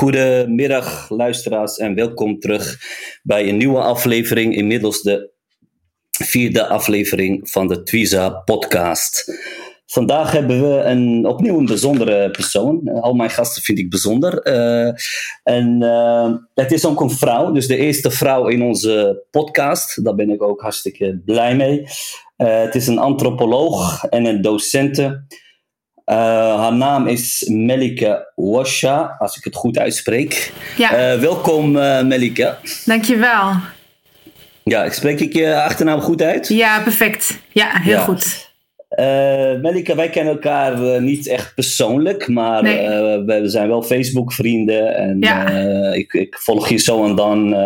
Goedemiddag luisteraars en welkom terug bij een nieuwe aflevering, inmiddels de vierde aflevering van de Twiza podcast. Vandaag hebben we een, opnieuw een bijzondere persoon. Al mijn gasten vind ik bijzonder. Uh, en uh, het is ook een vrouw, dus de eerste vrouw in onze podcast. Daar ben ik ook hartstikke blij mee. Het is een antropoloog en een docente. Uh, haar naam is Melike Washa, als ik het goed uitspreek. Ja. Uh, welkom uh, Melike. Dankjewel. Ja, spreek ik je achternaam goed uit? Ja, perfect. Ja, heel ja. goed. Melike, wij kennen elkaar niet echt persoonlijk, maar Nee. we zijn wel Facebook-vrienden. En Ja. ik, ik volg je zo en dan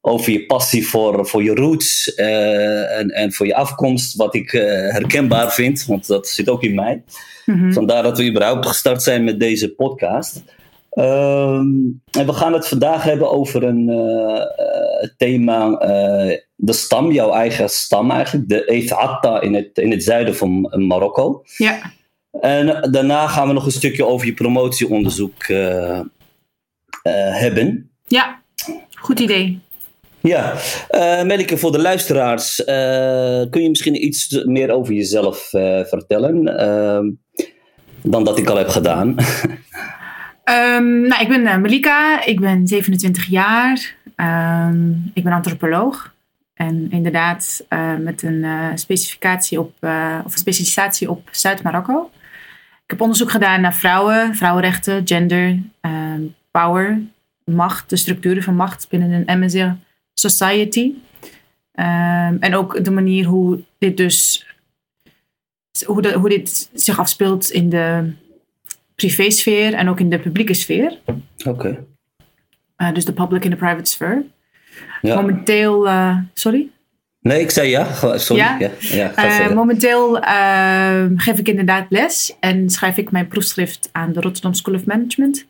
over je passie voor, voor je roots en, en voor je afkomst, wat ik herkenbaar vind, want dat zit ook in mij. Mhm. Vandaar dat we überhaupt gestart zijn met deze podcast. Ehm, en we gaan het vandaag hebben over een uh, thema, uh, de stam, jouw eigen stam eigenlijk, de Ethata in het, in het zuiden van Marokko. Ja. En daarna gaan we nog een stukje over je promotieonderzoek uh, hebben. Ja, goed idee. Ja, uh, voor de luisteraars, uh, kun je misschien iets meer over jezelf uh, vertellen dan dat ik al heb gedaan? um, nou, ik ben Melika, ik ben 27 jaar, um, ik ben antropoloog. En inderdaad met een specificatie op, of een specialisatie op Zuid-Marokko. Ik heb onderzoek gedaan naar vrouwen, vrouwenrechten, gender, um, power, macht, de structuren van macht binnen een MSR society. Um, en ook de manier hoe dit dus hoe, de, hoe dit zich afspeelt in de privésfeer en ook in de publieke sfeer. Oké. Okay. Uh, dus de public en de private sfeer. Ja. Momenteel, uh, sorry? Nee, ik zei ja. Sorry. Ja? ja, ja uh, momenteel ehm, geef ik inderdaad les en schrijf ik mijn proefschrift aan de Rotterdam School of Management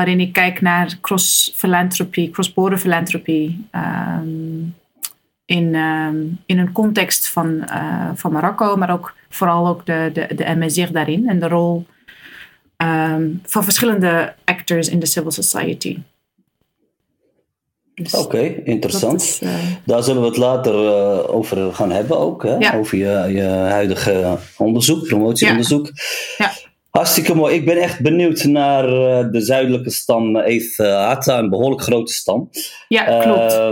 waarin ik kijk naar cross-philanthropy, cross-border philanthropy um, in, um, in een context van, uh, van Marokko, maar ook vooral ook de, de, de MSR daarin en de rol um, van verschillende actors in de civil society. Dus Oké, okay, interessant. Is, uh, Daar zullen we het later uh, over gaan hebben ook, hè? Ja. over je, je huidige onderzoek, promotieonderzoek. Ja. ja. Hartstikke mooi. Ik ben echt benieuwd naar uh, de zuidelijke stam Ethata, een behoorlijk grote stam. Ja, klopt. Uh,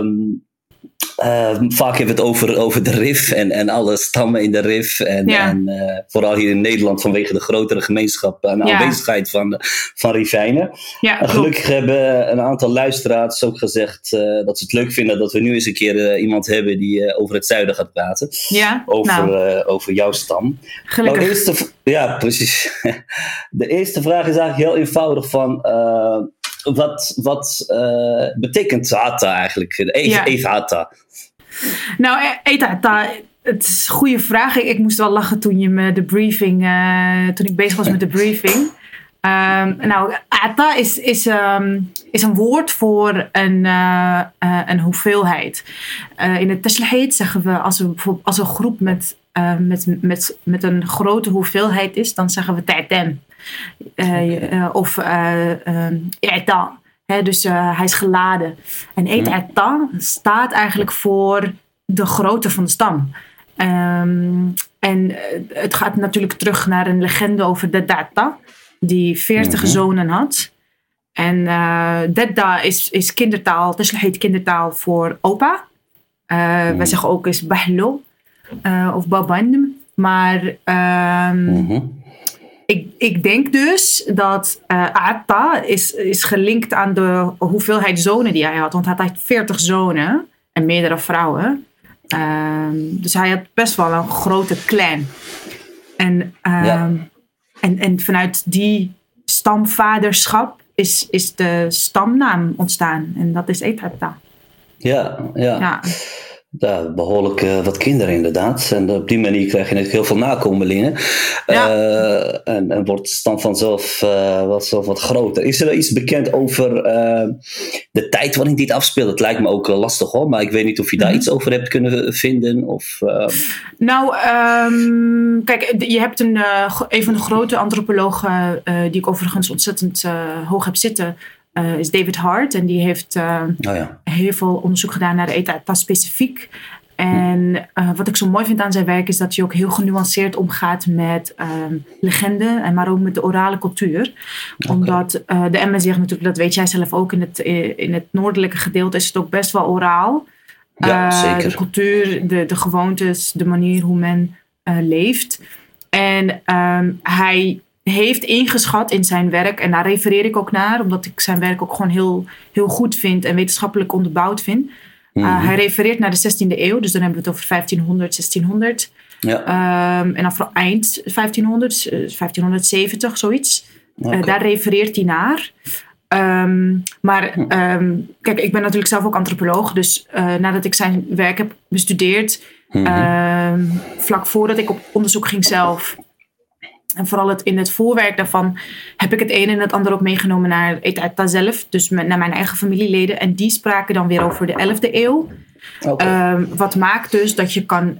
uh, vaak hebben we het over, over de RIF en, en alle stammen in de RIF. En, Ja. en uh, vooral hier in Nederland vanwege de grotere gemeenschap en Ja. aanwezigheid van, van Rivijnen. Ja, gelukkig hebben een aantal luisteraars ook gezegd uh, dat ze het leuk vinden dat we nu eens een keer uh, iemand hebben die over het zuiden gaat praten. Ja, Over, nou, over jouw stam. gelukkig. Nou, eerste, ja, precies. De eerste vraag is eigenlijk heel eenvoudig van... wat wat uh, betekent Hata eigenlijk? Even, Ja. even Hata. Nou, Eta, het is een goede vraag. Ik, ik moest wel lachen toen je me de briefing, uh, toen ik bezig was met de briefing. Um, nou, ata is, is, um, is een woord voor een, uh, uh, een hoeveelheid. Uh, in het Tashlahid zeggen we als, we als een groep met, met, met, met een grote hoeveelheid is, dan zeggen we ta'tem. Uh, uh, of um, i'ta. Hè, dus hij is geladen. En i'ta staat eigenlijk voor de grootte van de stam. Um, en het gaat natuurlijk terug naar een legende over de Data, die 40 Mhm. zonen had. En uh, Dedda is, is kindertaal, Tashlahid heet kindertaal voor opa. Uh, Wij zeggen ook eens Bahlo uh, of Baban. Maar um, Mhm. Ik, ik denk dus dat uh, Atta is, is gelinkt aan de hoeveelheid zonen die hij had. Want hij had 40 zonen en meerdere vrouwen. Um, dus hij had best wel een grote clan. En, um, Ja. en, en vanuit die stamvaderschap is, is de stamnaam ontstaan. En dat is Etata. Ja, ja. ja. Ja, behoorlijk uh, wat kinderen inderdaad. En op die manier krijg je natuurlijk heel veel nakomelingen. Ja. Uh, en, en wordt de stand vanzelf uh, wat, wat groter. Is er iets bekend over de tijd waarin dit afspeelt? Het lijkt me ook lastig hoor, maar ik weet niet of je daar mhm. iets over hebt kunnen vinden. Of, nou, um, kijk, je hebt een, een van de grote antropologen, die ik overigens ontzettend hoog heb zitten, uh, is David Hart. En die heeft uh, oh ja. heel veel onderzoek gedaan naar de ETA specifiek. En uh, wat ik zo mooi vind aan zijn werk is dat hij ook heel genuanceerd omgaat met ehm, legende, en maar ook met de orale cultuur. Okay. Omdat de MS zegt natuurlijk, dat weet jij zelf ook, in het, in het noordelijke gedeelte is het ook best wel oraal. Ja, zeker. De cultuur, de, de gewoontes, de manier hoe men leeft. En um, hij heeft ingeschat in zijn werk. En daar refereer ik ook naar, omdat ik zijn werk ook gewoon heel, heel goed vind en wetenschappelijk onderbouwd vind. Uh, hij refereert naar de 16e eeuw, dus dan hebben we het over 1500, 1600. Ja. Um, en dan vooral eind 1500, 1570, zoiets. Uh, daar refereert hij naar. Um, maar um, kijk, ik ben natuurlijk zelf ook antropoloog. Dus uh, nadat ik zijn werk heb bestudeerd, mm -hmm. vlak voordat ik op onderzoek ging zelf, en vooral het, in het voorwerk daarvan heb ik het een en het ander ook meegenomen naar Etata zelf. Dus naar mijn eigen familieleden. En die spraken dan weer over de 11e eeuw. Um, wat maakt dus dat je kan,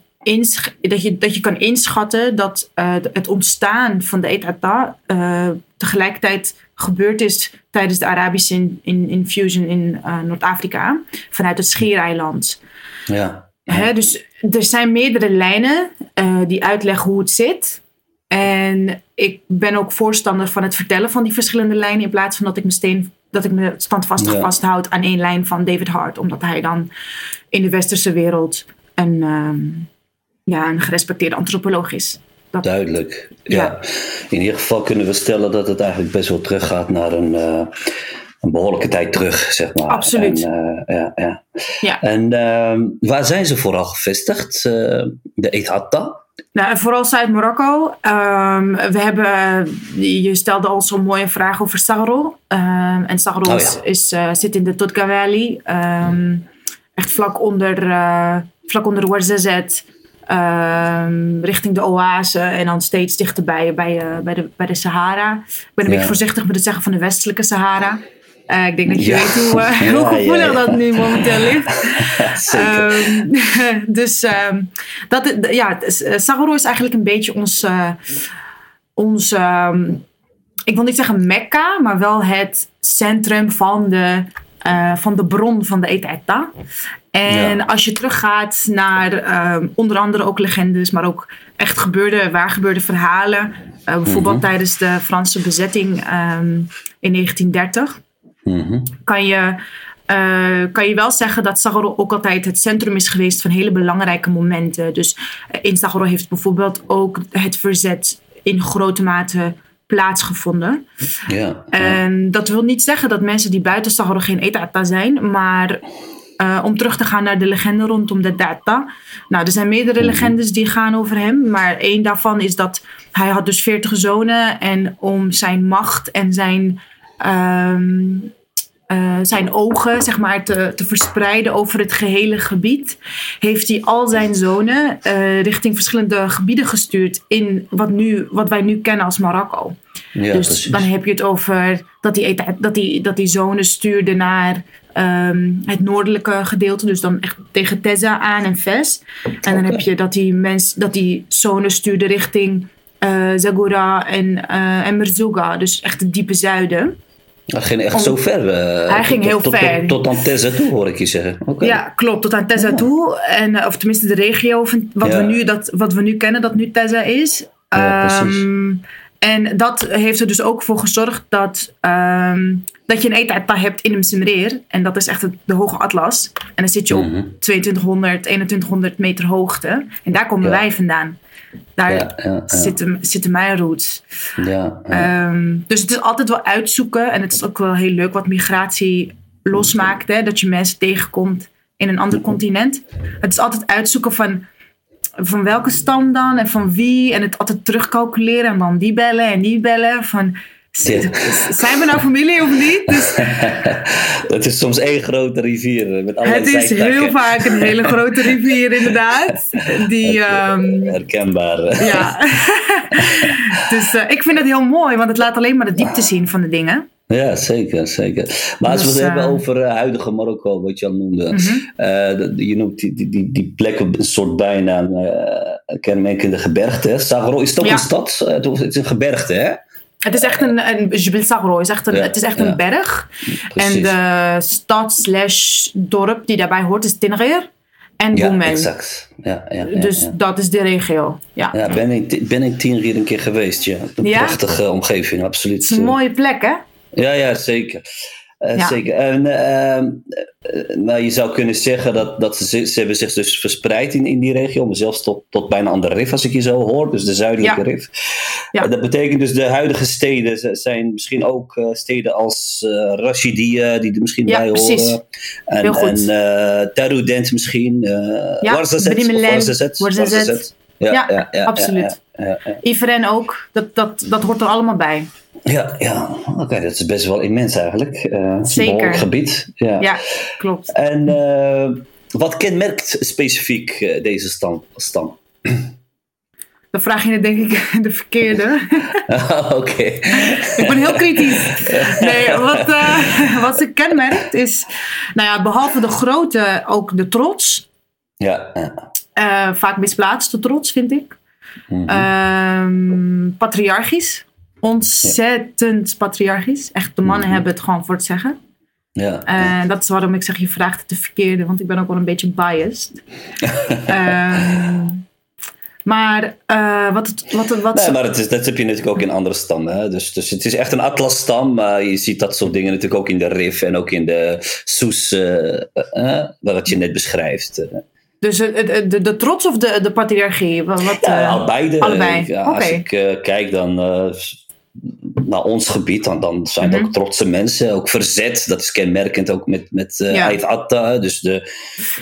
dat je, dat je kan inschatten dat uh, het ontstaan van de Etata uh, tegelijkertijd gebeurd is tijdens de Arabische in, in, infusion in uh, Noord-Afrika. Vanuit het Schiereiland. Ja. Hè, dus er zijn meerdere lijnen die uitleggen hoe het zit. En ik ben ook voorstander van het vertellen van die verschillende lijnen. In plaats van dat ik me, steen, dat ik me standvastig ja. vasthoud aan één lijn van David Hart. Omdat hij dan in de westerse wereld een, um, ja, een gerespecteerde antropoloog is. Dat, Duidelijk. Ja. In ieder geval kunnen we stellen dat het eigenlijk best wel teruggaat naar een, uh, een behoorlijke tijd terug, zeg maar. Absoluut. En, uh, ja, ja. ja. en uh, waar zijn ze vooral gevestigd? Uh, de Etata? Nou, vooral Zuid-Marokko. Um, we hebben, je stelde al zo'n mooie vraag over Sagro. Um, en Sagro oh, ja. is, uh, zit in de Totka Valley. Um, echt vlak onder, uh, vlak onder richting de oase en dan steeds dichterbij bij, uh, bij, de, bij de Sahara. Ik ben een ja. beetje voorzichtig met het zeggen van de westelijke Sahara. Uh, ik denk dat je ja. weet hoe, uh, ja, hoe gevoelig dat nu momenteel ligt. um, dus um, dat, ja, Sagoro is eigenlijk een beetje ons, uh, ons um, ik wil niet zeggen Mekka, maar wel het centrum van de, van de bron van de Eteta. En als je teruggaat naar onder andere ook legendes, maar ook echt gebeurde, waar gebeurde verhalen. bijvoorbeeld mm -hmm. tijdens de Franse bezetting in 1930. Mhm. kan, je, uh, kan je wel zeggen dat Sagoro ook altijd het centrum is geweest van hele belangrijke momenten. Dus eh, in Sagoro heeft bijvoorbeeld ook het verzet in grote mate plaatsgevonden. Ja, En dat wil niet zeggen dat mensen die buiten Sagoro geen etata zijn, maar uh, om terug te gaan naar de legende rondom de data. Nou, er zijn meerdere mhm. legendes die gaan over hem. Maar één daarvan is dat hij had dus veertig zonen. En om zijn macht en zijn um, uh, zijn ogen zeg maar, te, te, verspreiden over het gehele gebied, heeft hij al zijn zonen uh, richting verschillende gebieden gestuurd in wat, nu, wat wij nu kennen als Marokko. Ja, dus precies. dan heb je het over dat hij, dat hij, dat hij zonen stuurde naar um, het noordelijke gedeelte, dus dan echt tegen Teza aan en Fes. En dan heb je dat hij, mens, dat hij zonen stuurde richting uh, Zagora en, en Merzouga, dus echt het diepe zuiden. Hij ging echt Om, zo ver. Uh, hij ging heel tot, ver. Tot, tot, aan Tessa toe, hoor ik je zeggen. Okay. Ja, klopt. Tot aan Tessa oh. toe. En, uh, of tenminste de regio, wat, ja. we nu, dat, wat we nu kennen, dat nu Tessa is. Ja, um, en dat heeft er dus ook voor gezorgd dat, um, dat je een etata hebt in Msimreer. En dat is echt het, de hoge atlas. En dan zit je op mm -hmm. 2200, 2100 meter hoogte. En daar komen ja. wij vandaan. Daar ja, ja, Zitten, zitten mijn roots. Um, dus het is altijd wel uitzoeken. En het is ook wel heel leuk wat migratie losmaakt. Hè? Dat je mensen tegenkomt in een ander continent. Het is altijd uitzoeken van, van welke stam dan en van wie. En het altijd terugcalculeren en dan die bellen en die bellen. Van Zijn we nou familie of niet? Dus, het is soms één grote rivier eh, met het is zijtakken. heel vaak een hele grote rivier, inderdaad. Die, ehm, Herkenbaar. eh. ja. dus eh, ik vind het heel mooi, want het laat alleen maar de diepte zien van de dingen. Ja, zeker, zeker. Maar als we Dus, het hebben eh, over eh, huidige Marokko, wat je al noemde. Mhm. eh, je noemt die, die, die, die plek een soort bijna kenmerkende gebergte. Sagro is toch Ja. een stad? Eh, Het is een gebergte, hè? Het is echt een, een Jebel Sagro, is echt een, Ja, het is echt ja. een berg. Precies. En de stad slash dorp die daarbij hoort is Tinagir en ja, exact. Ja, ja, ja, Dus ja. dat is de regio. Ja. Ja, ben ik, ben ik een keer geweest, ja. Een prachtige omgeving, absoluut. Het is een mooie plek, hè? Ja, ja, zeker. Eh, Ja. zeker. En, ehm, eh, nou, je zou kunnen zeggen dat, dat ze, ze hebben zich dus verspreid in, in die regio, maar zelfs tot, tot bijna aan de Rif, als ik je zo hoor, dus de zuidelijke Ja. Rif. Ja. Dat betekent dus de huidige steden zijn misschien ook eh, steden als Rashidia, die er misschien bij precies. horen. En, Heel goed. en Tarudent misschien. Ja, Melen, Warzazet. Ja, absoluut. Ja, ja. Iveren ook. Dat, dat, dat hoort er allemaal bij. Ja, ja. oké, dat is best wel immens eigenlijk. Eh Zeker. Behoorlijk gebied. Ja. Ja, klopt. En eh, wat kenmerkt specifiek eh, deze stam? stam? Dan vraag je het denk ik de verkeerde. oké. ik ben heel kritisch. Nee, wat, eh, wat ze kenmerkt is, nou ja, behalve de grootte ook de trots. Ja. Eh, vaak misplaatste trots, vind ik. Mhm. Ehm, patriarchisch. Ontzettend patriarchisch. Echt, de mannen Mhm. hebben het gewoon voor het zeggen. ja. En dat is waarom ik zeg, je vraagt het de verkeerde, want ik ben ook wel een beetje biased. Ehm, maar eh, wat het. Wat, wat Nee, maar het is, dat heb je natuurlijk ook in andere stammen. Hè? Dus, dus het is echt een atlasstam, maar je ziet dat soort dingen natuurlijk ook in de Rif en ook in de Soes, eh, eh, wat je net beschrijft. Dus het- de, de trots of de, de patriarchie? Wat, Ja, al beide. allebei. Ja, Als ik kijk dan naar ons gebied, dan, dan zijn het Mhm. ook trotse mensen. Ook verzet, dat is kenmerkend ook met, met eh Ja. Atta. Dus de,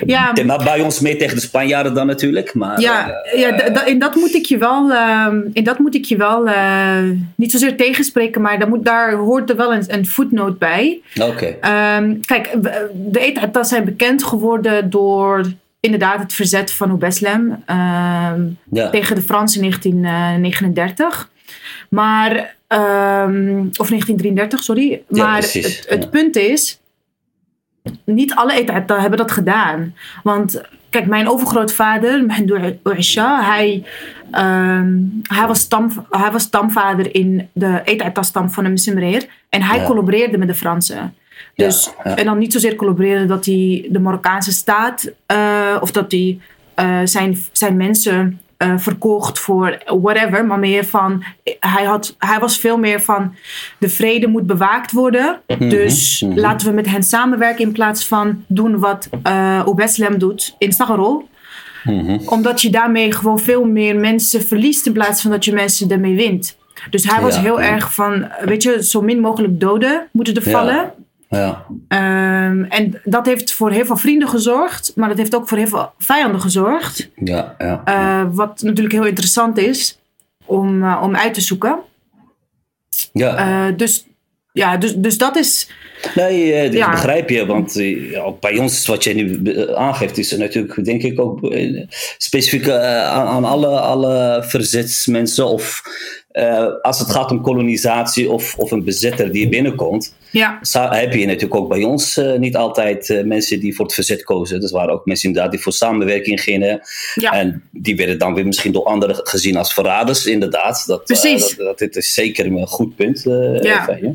Ja. thema bij ons mee tegen de Spanjaarden dan natuurlijk. Maar, ja, eh, ja in dat moet ik je wel, ehm, in dat moet ik je wel eh, niet zozeer tegenspreken, maar daar, moet, daar hoort er wel een, een footnote bij. Oké. Ehm, kijk, de Etatas zijn bekend geworden door inderdaad het verzet van Obeslem ehm Ja. tegen de Fransen in 1939. Maar, ehm, of 1933, sorry. Ja, maar het, het ja. punt is, niet alle Etahata hebben dat gedaan. Want kijk, mijn overgrootvader, Mohamed Ouisha, hij, ehm, hij, was stam, hij was stamvader in de Etahata-stam van de Msimreer. En hij Ja. collaboreerde met de Fransen. Dus. En dan niet zozeer collaboreren dat hij de Marokkaanse staat eh, of dat hij eh, zijn, zijn mensen eh, verkocht voor whatever, maar meer van hij, had, hij was veel meer van de vrede moet bewaakt worden. Dus mhm. laten we met hen samenwerken in plaats van doen wat uh, Obeslem doet in Sagarol. Mhm. Omdat je daarmee gewoon veel meer mensen verliest in plaats van dat je mensen ermee wint. Dus hij was Ja, heel ja. erg van, weet je, zo min mogelijk doden moeten er vallen. Ja. Ehm, en dat heeft voor heel veel vrienden gezorgd, maar dat heeft ook voor heel veel vijanden gezorgd. Ja. Ja. Eh, wat natuurlijk heel interessant is om, eh, om uit te zoeken. ja. Eh, dus, ja, dus, dus dat is. Nee, dat Ja. begrijp je. Want bij ons, wat jij nu aangeeft, is er natuurlijk, denk ik, ook specifiek aan, aan alle, alle verzetsmensen. Of eh, als het gaat om kolonisatie of, of een bezetter die binnenkomt. Ja, heb je natuurlijk ook bij ons eh, niet altijd eh, mensen die voor het verzet kozen. Dus waren ook mensen inderdaad die voor samenwerking gingen. ja. En die werden dan weer misschien door anderen gezien als verraders, inderdaad. Dat, Precies. dat, dat, dit is zeker een goed punt Ja. van je.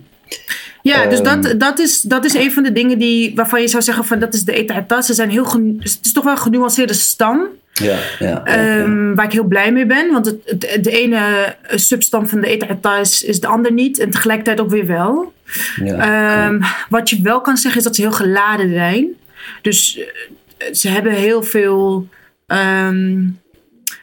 ja dus Ehm. dat, dat, is, dat is een van de dingen die, waarvan je zou zeggen: van dat is de Etatas. Ze zijn heel. Het is toch wel een genuanceerde stam. Ja, ja. Ehm, waar ik heel blij mee ben. Want het, het- de ene substam van de Etahata is, is de ander niet. En tegelijkertijd ook weer wel. ja. Ehm, wat je wel kan zeggen is dat ze heel geladen zijn. Dus eh, ze hebben heel veel.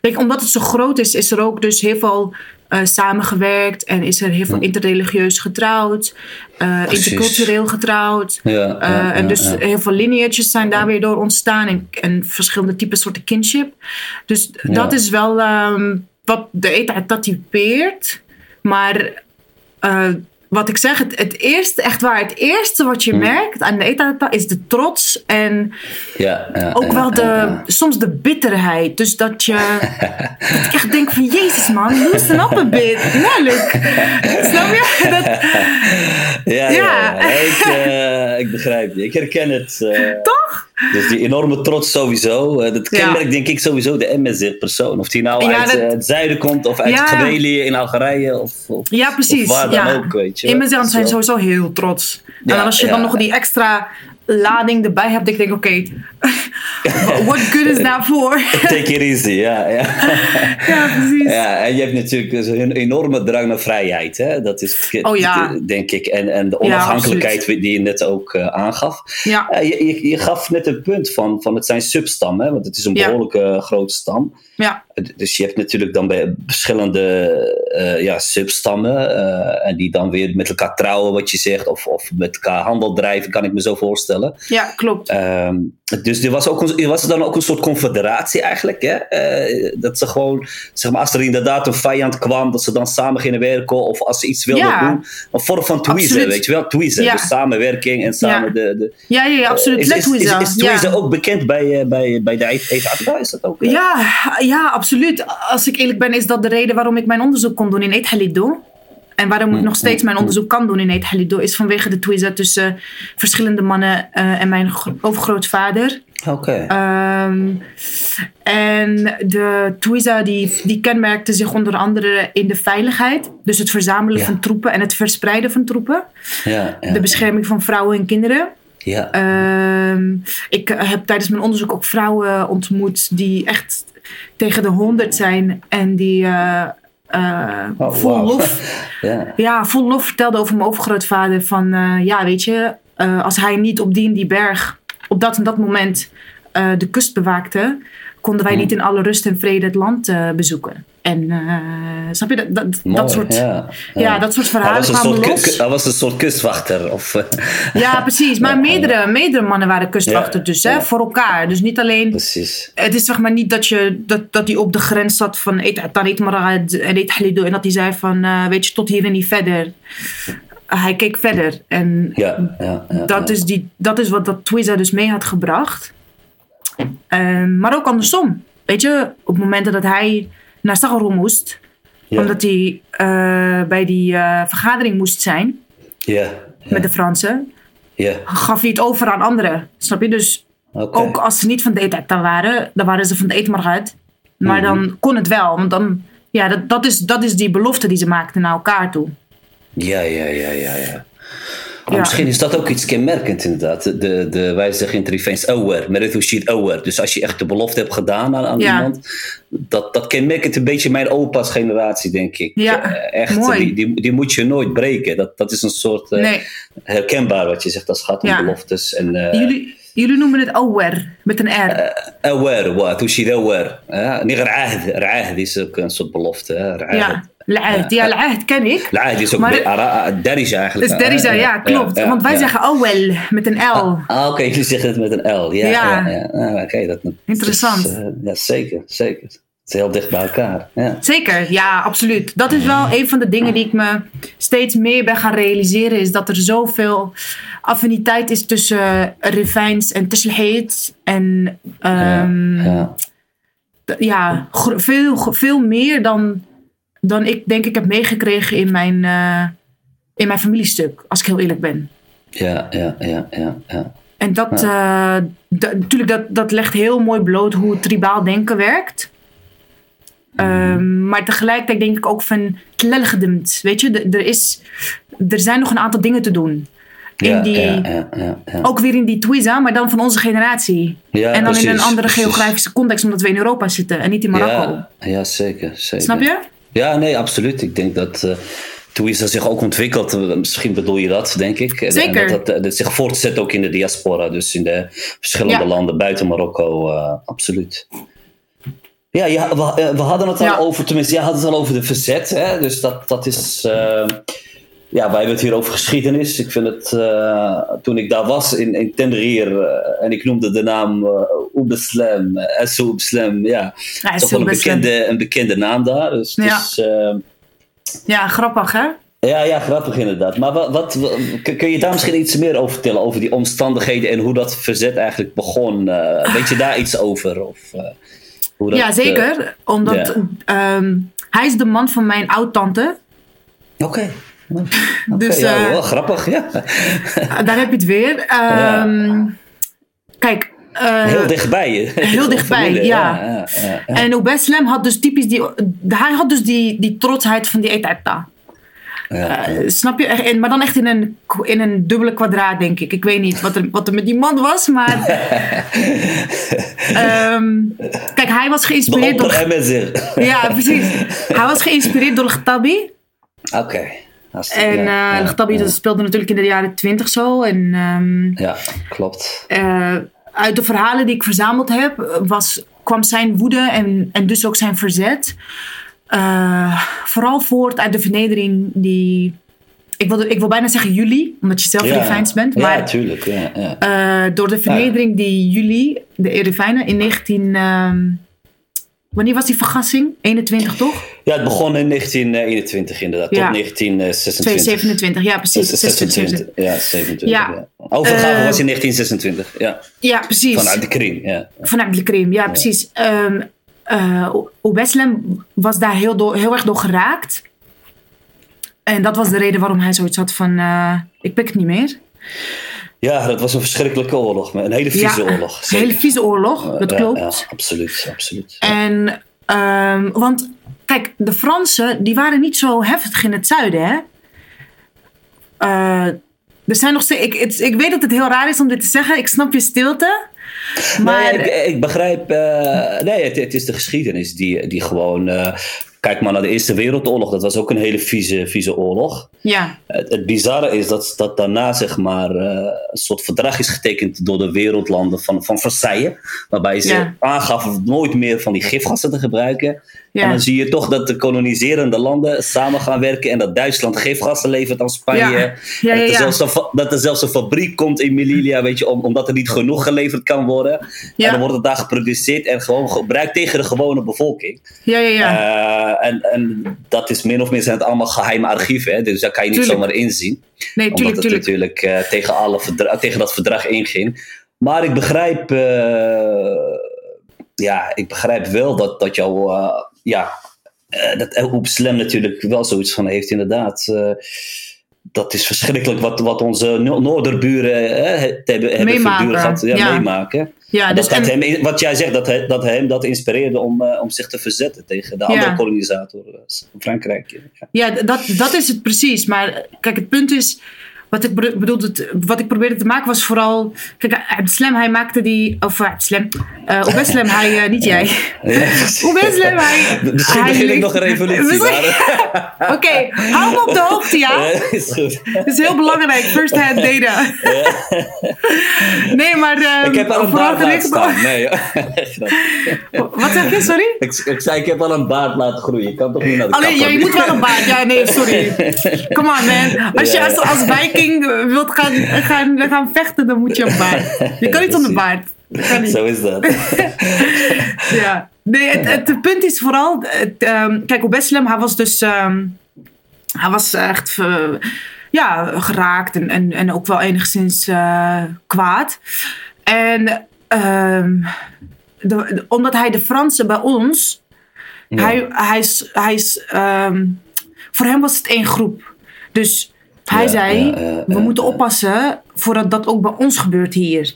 weet je, omdat het zo groot is, is er ook dus heel veel eh, samengewerkt. En is er heel veel interreligieus getrouwd. eh, intercultureel getrouwd. Ja, ja, Eh, en dus heel veel lineages zijn daar weer door ontstaan. En, en verschillende typen soorten kinship. Dus dat is wel ehm, wat de dat typeert. Maar wat ik zeg, het, het eerste, echt waar, het eerste wat je merkt aan de etata is de trots en Ja, ja, ook ja, wel de, soms de bitterheid. Dus dat je, dat ik echt denk van, jezus man, loosen up a bit. Eerlijk. Snap je? Dat, Ja, ja. Ja. ja. Ik, eh, ik begrijp je. Ik herken het. eh, toch? Dus die enorme trots sowieso. dat Ja. kenmerkt denk ik sowieso de MSZ-persoon. Of die nou Ja, uit dat- eh, het zuiden komt of uit Ja. In Algerije. Of, of, Ja, precies. Of waar dan ja. ook, weet je. Immigrants zijn sowieso heel trots. en als je dan nog die extra lading erbij hebt, ik denk oké, what good is that for? Take it easy, ja. ja. ja, precies. Ja, en je hebt natuurlijk dus een enorme drang naar vrijheid. Hè? Dat is, Oh ja. denk ik. En, en de Ja, onafhankelijkheid die je net ook eh, aangaf. Ja. Je, je, je gaf net een punt van, van het zijn substammen, hè? want het is een behoorlijke eh, grote stam. Ja. Dus je hebt natuurlijk dan bij verschillende eh, ja, substammen. eh, en die dan weer met elkaar trouwen, wat je zegt. Of, of met elkaar handel drijven, kan ik me zo voorstellen. ja, klopt. Ehm, dus er was, ook een, er was dan ook een soort confederatie eigenlijk. Hè? Eh, dat ze gewoon, zeg maar, als er inderdaad een vijand kwam, dat ze dan samen gingen werken. Of als ze iets wilden Ja. doen. Een vorm van tweezen, Absoluut. weet je wel? Tweezen. Ja. Dus samenwerking en samen Ja. de... de Ja, ja, ja absoluut. is, is, ook bekend bij, bij, bij de ETA? Is dat ook? Ja, ja, absoluut. Als ik eerlijk ben, is dat de reden waarom ik mijn onderzoek kon doen in Eet Halido. En waarom ik nog steeds mijn onderzoek kan doen in Eet Halido, is vanwege de twiza tussen verschillende mannen eh, en mijn gro- overgrootvader. Oké. Ehm, en de twiza die, die kenmerkte zich onder andere in de veiligheid. Dus het verzamelen Ja. van troepen en het verspreiden van troepen. ja, ja, De bescherming van vrouwen en kinderen. ja. Ehm, ik heb tijdens mijn onderzoek ook vrouwen ontmoet die echt tegen de honderd zijn en die Oh, vol lof, ja. ja, vol lof vertelden over mijn overgrootvader van eh, ja, weet je, als hij niet op die en die berg op dat en dat moment de kust bewaakte, konden wij niet in alle rust en vrede het land bezoeken. En eh, snap je dat, dat, Mooi, dat soort, ja, ja, dat soort verhalen kwamen soort, los. hij was een soort kustwachter. Of, eh, Ja, precies. Maar Ja, meerdere, meerdere mannen waren kustwachter dus, hè, voor elkaar. Dus niet alleen... precies. Het is zeg maar niet dat je dat, dat hij op de grens zat van Tarit Marad en. En dat hij zei van, eh, weet je, tot hier en niet verder. Hij keek verder. En Ja, ja, ja, dat, is die, dat is wat dat Twiza dus mee had gebracht. Ehm, maar ook andersom. Weet je, op momenten dat hij naar Sagaro moest, Ja. omdat hij eh, bij die eh, vergadering moest zijn Ja, ja, met de Fransen, ja. gaf hij het over aan anderen. Snap je? Dus ook als ze niet van de eetacta waren, dan waren ze van de eetmargat. Maar Mhm. dan kon het wel. Want dan, ja, dat, dat, is, dat is die belofte die ze maakten naar elkaar toe. Ja, ja, ja, ja, ja. Maar Ja. Misschien is dat ook iets kenmerkend inderdaad. De, de, wij zeggen in Trifens aware, shit aware. Dus als je echt de belofte hebt gedaan aan, aan Ja. iemand, dat, dat kenmerkt een beetje mijn opa's generatie, denk ik. Ja, Eh, echt, mooi. Die, die, die moet je nooit breken. Dat, dat is een soort eh, herkenbaar wat je zegt als het gaat om Ja. beloftes. En, eh, jullie, jullie noemen het aware met een R. aware, wat? Hoe je aware? Ja, niet ra'ahd. Ra'ahd is ook een soort belofte. ja, L'ahd. Ja, ken ik. Ra'ahd is ook Maar- een ara- darija eigenlijk. Dus Derija, hè? ja, klopt. Want wij zeggen awel met een L. Ah, oké, jullie zeggen het met een L. Ja, Ja. Ah, oké, dat, Interessant. is, eh, ja, zeker, zeker. Het is heel dicht bij elkaar. Ja. Zeker, ja, absoluut. Dat is wel een van de dingen die ik me steeds meer ben gaan realiseren. Is dat er zoveel affiniteit is tussen Rifijns en Tisselheet. En ehm, ja. d- ja, veel, veel meer dan, dan ik denk ik heb meegekregen in mijn, eh, in mijn familiestuk. Als ik heel eerlijk ben. Ja, ja, ja, ja, ja. En dat, d- natuurlijk, dat, dat legt heel mooi bloot hoe tribaal denken werkt. Ehm, maar tegelijkertijd denk ik ook van tlelgedemd. Weet je, er, is, er zijn nog een aantal dingen te doen. In Ja, die, ja, ja, ja, ja. Ook weer in die Twiza, maar dan van onze generatie. En dan in een andere precies. geografische context, omdat we in Europa zitten en niet in Marokko. Ja, ja, zeker, zeker. Snap je? Ja, nee, absoluut. Ik denk dat uh, Twiza zich ook ontwikkelt. eh, Misschien bedoel je dat, denk ik. Zeker. En dat, dat, dat zich voortzet ook in de diaspora. Dus in de verschillende landen buiten Marokko. eh, absoluut. Ja, ja we, eh, we hadden het al Ja. over, tenminste, jij had het al over de verzet. Hè? Dus dat, dat is. eh, ja, wij hebben het hier over geschiedenis. Ik vind het, eh, toen ik daar was in, in en ik noemde de naam Oebeslam, Esso Oebeslam, ja, Ja, is toch wel een bekende, een bekende naam daar. Dus Ja. Ja, grappig hè? Ja, ja, grappig inderdaad. Maar wat, wat, kun je daar misschien iets meer over vertellen? Over die omstandigheden en hoe dat verzet eigenlijk begon? Weet je daar iets over? Of, hoe dat, ja, zeker. omdat ehm, hij is de man van mijn oud-tante. Oké. dus, ja, wel grappig, ja. daar heb je het weer. Um, Kijk, uh, heel dichtbij. Heel dichtbij, ja. Ja, ja, ja. En Obeslem had dus typisch die... Hij had dus die, die trotsheid van die etata. Uh, snap je? Maar dan echt in een, in een dubbele kwadraat, denk ik. Ik weet niet wat er, wat er met die man was, maar... um, kijk, hij was geïnspireerd door... ja, precies. Hij was geïnspireerd door Gtabi. Oké. Okay. En uh, ja, Gtabi ja. speelde natuurlijk in de jaren twintig zo. En, um, ja, klopt. Uh, uit de verhalen die ik verzameld heb, was, kwam zijn woede en, en dus ook zijn verzet. Uh, vooral voort uit de vernedering die. Ik wil, ik wil bijna zeggen jullie, omdat je zelf ja, bent. Maar, ja, tuurlijk. Ja, ja. Uh, door de vernedering die jullie, de Erevijnen, in 19. Uh, wanneer was die vergassing? 21 toch? Ja, het begon in 1921 inderdaad, tot 1926. 27, ja precies. 26, ja, 27. Ja. Overgave was in 1926, ja. Ja, precies. Vanuit de Krim, ja. Vanuit de Krim, ja, precies. Um, uh, Obeslem was daar heel, door, heel erg door geraakt. En dat was de reden waarom hij zoiets had van, uh, ik pik het niet meer. Ja, dat was een verschrikkelijke oorlog. Een hele vieze ja, oorlog. Een hele vieze oorlog, dat klopt. Ja, absoluut, absoluut. En, um, want kijk, de Fransen, die waren niet zo heftig in het zuiden, hè. Uh, er zijn nog steeds, ik, het, ik weet dat het heel raar is om dit te zeggen. Ik snap je stilte. Maar... Nee, ik, ik begrijp. Uh, nee, het, het, is de geschiedenis die, die gewoon. Uh, kijk maar naar de Eerste Wereldoorlog. Dat was ook een hele vieze, vieze oorlog. Ja. Het, het bizarre is dat, dat daarna zeg maar, uh, een soort verdrag is getekend door de wereldlanden van, van Versailles. Waarbij ze ja. aangaven nooit meer van die gifgassen te gebruiken. Ja. En dan zie je toch dat de koloniserende landen samen gaan werken en dat Duitsland gifgassen levert aan Spanje. Ja. Ja, dat, er zelfs een, dat er zelfs een fabriek komt in Melilla, weet je, om, omdat er niet genoeg geleverd kan worden. En dan wordt het daar geproduceerd en gewoon gebruikt tegen de gewone bevolking. Ja, ja, ja. Uh, en, en dat is min of meer zijn het allemaal geheime archieven, hè? dus daar kan je niet tuurlijk. zomaar inzien. Nee, tuurlijk, omdat het natuurlijk uh, tegen, alle tegen dat verdrag inging. Maar ik begrijp, uh, ja, ik begrijp wel dat, dat jouw ja, uh, dat Oep Slam natuurlijk wel zoiets van heeft, inderdaad. Uh, dat is verschrikkelijk wat, wat onze Noorderburen uh, hebben, hebben gehad, ja, ja. meemaken. Ja, dus dat, en... hem, wat jij zegt, dat hij, dat hij hem dat inspireerde om, om zich te verzetten tegen de ja. andere kolonisator Frankrijk. Ja, ja dat, dat is het precies. Maar kijk, het punt is wat ik bedoelde, wat ik probeerde te maken was vooral. Kijk, Abdeslam, hij maakte die. Of Abdeslam. Uh, Obeslem, hij. Uh, niet jij. Obeslem, hij. Misschien hij, begin ik nog een revolutie. Oké, okay, hou me op de hoogte, ja? is goed. Dat is heel belangrijk, first hand data. nee, maar. Um, ik heb al een baard laten staan. Nee, wat zeg je, sorry? Ik, ik, zei, ik heb al een baard laten groeien. Ik kan toch niet naar de Alleen, ja, je moet wel een baard. Ja, nee, sorry. Come on, man. Als je als, als Viking wilt gaan, gaan, gaan vechten, dan moet je een baard. Je kan niet zonder baard. Zo is dat. ja. Nee, het, het, punt is vooral... Het, um, kijk, op Besselem, hij was dus... Um, hij was echt... Uh, ja, geraakt en, en, en ook wel enigszins uh, kwaad. En um, de, de, omdat hij de Fransen bij ons... Ja. Hij, hij is... Hij is voor hem was het één groep. Dus hij zei, we moeten oppassen voordat dat ook bij ons gebeurt hier.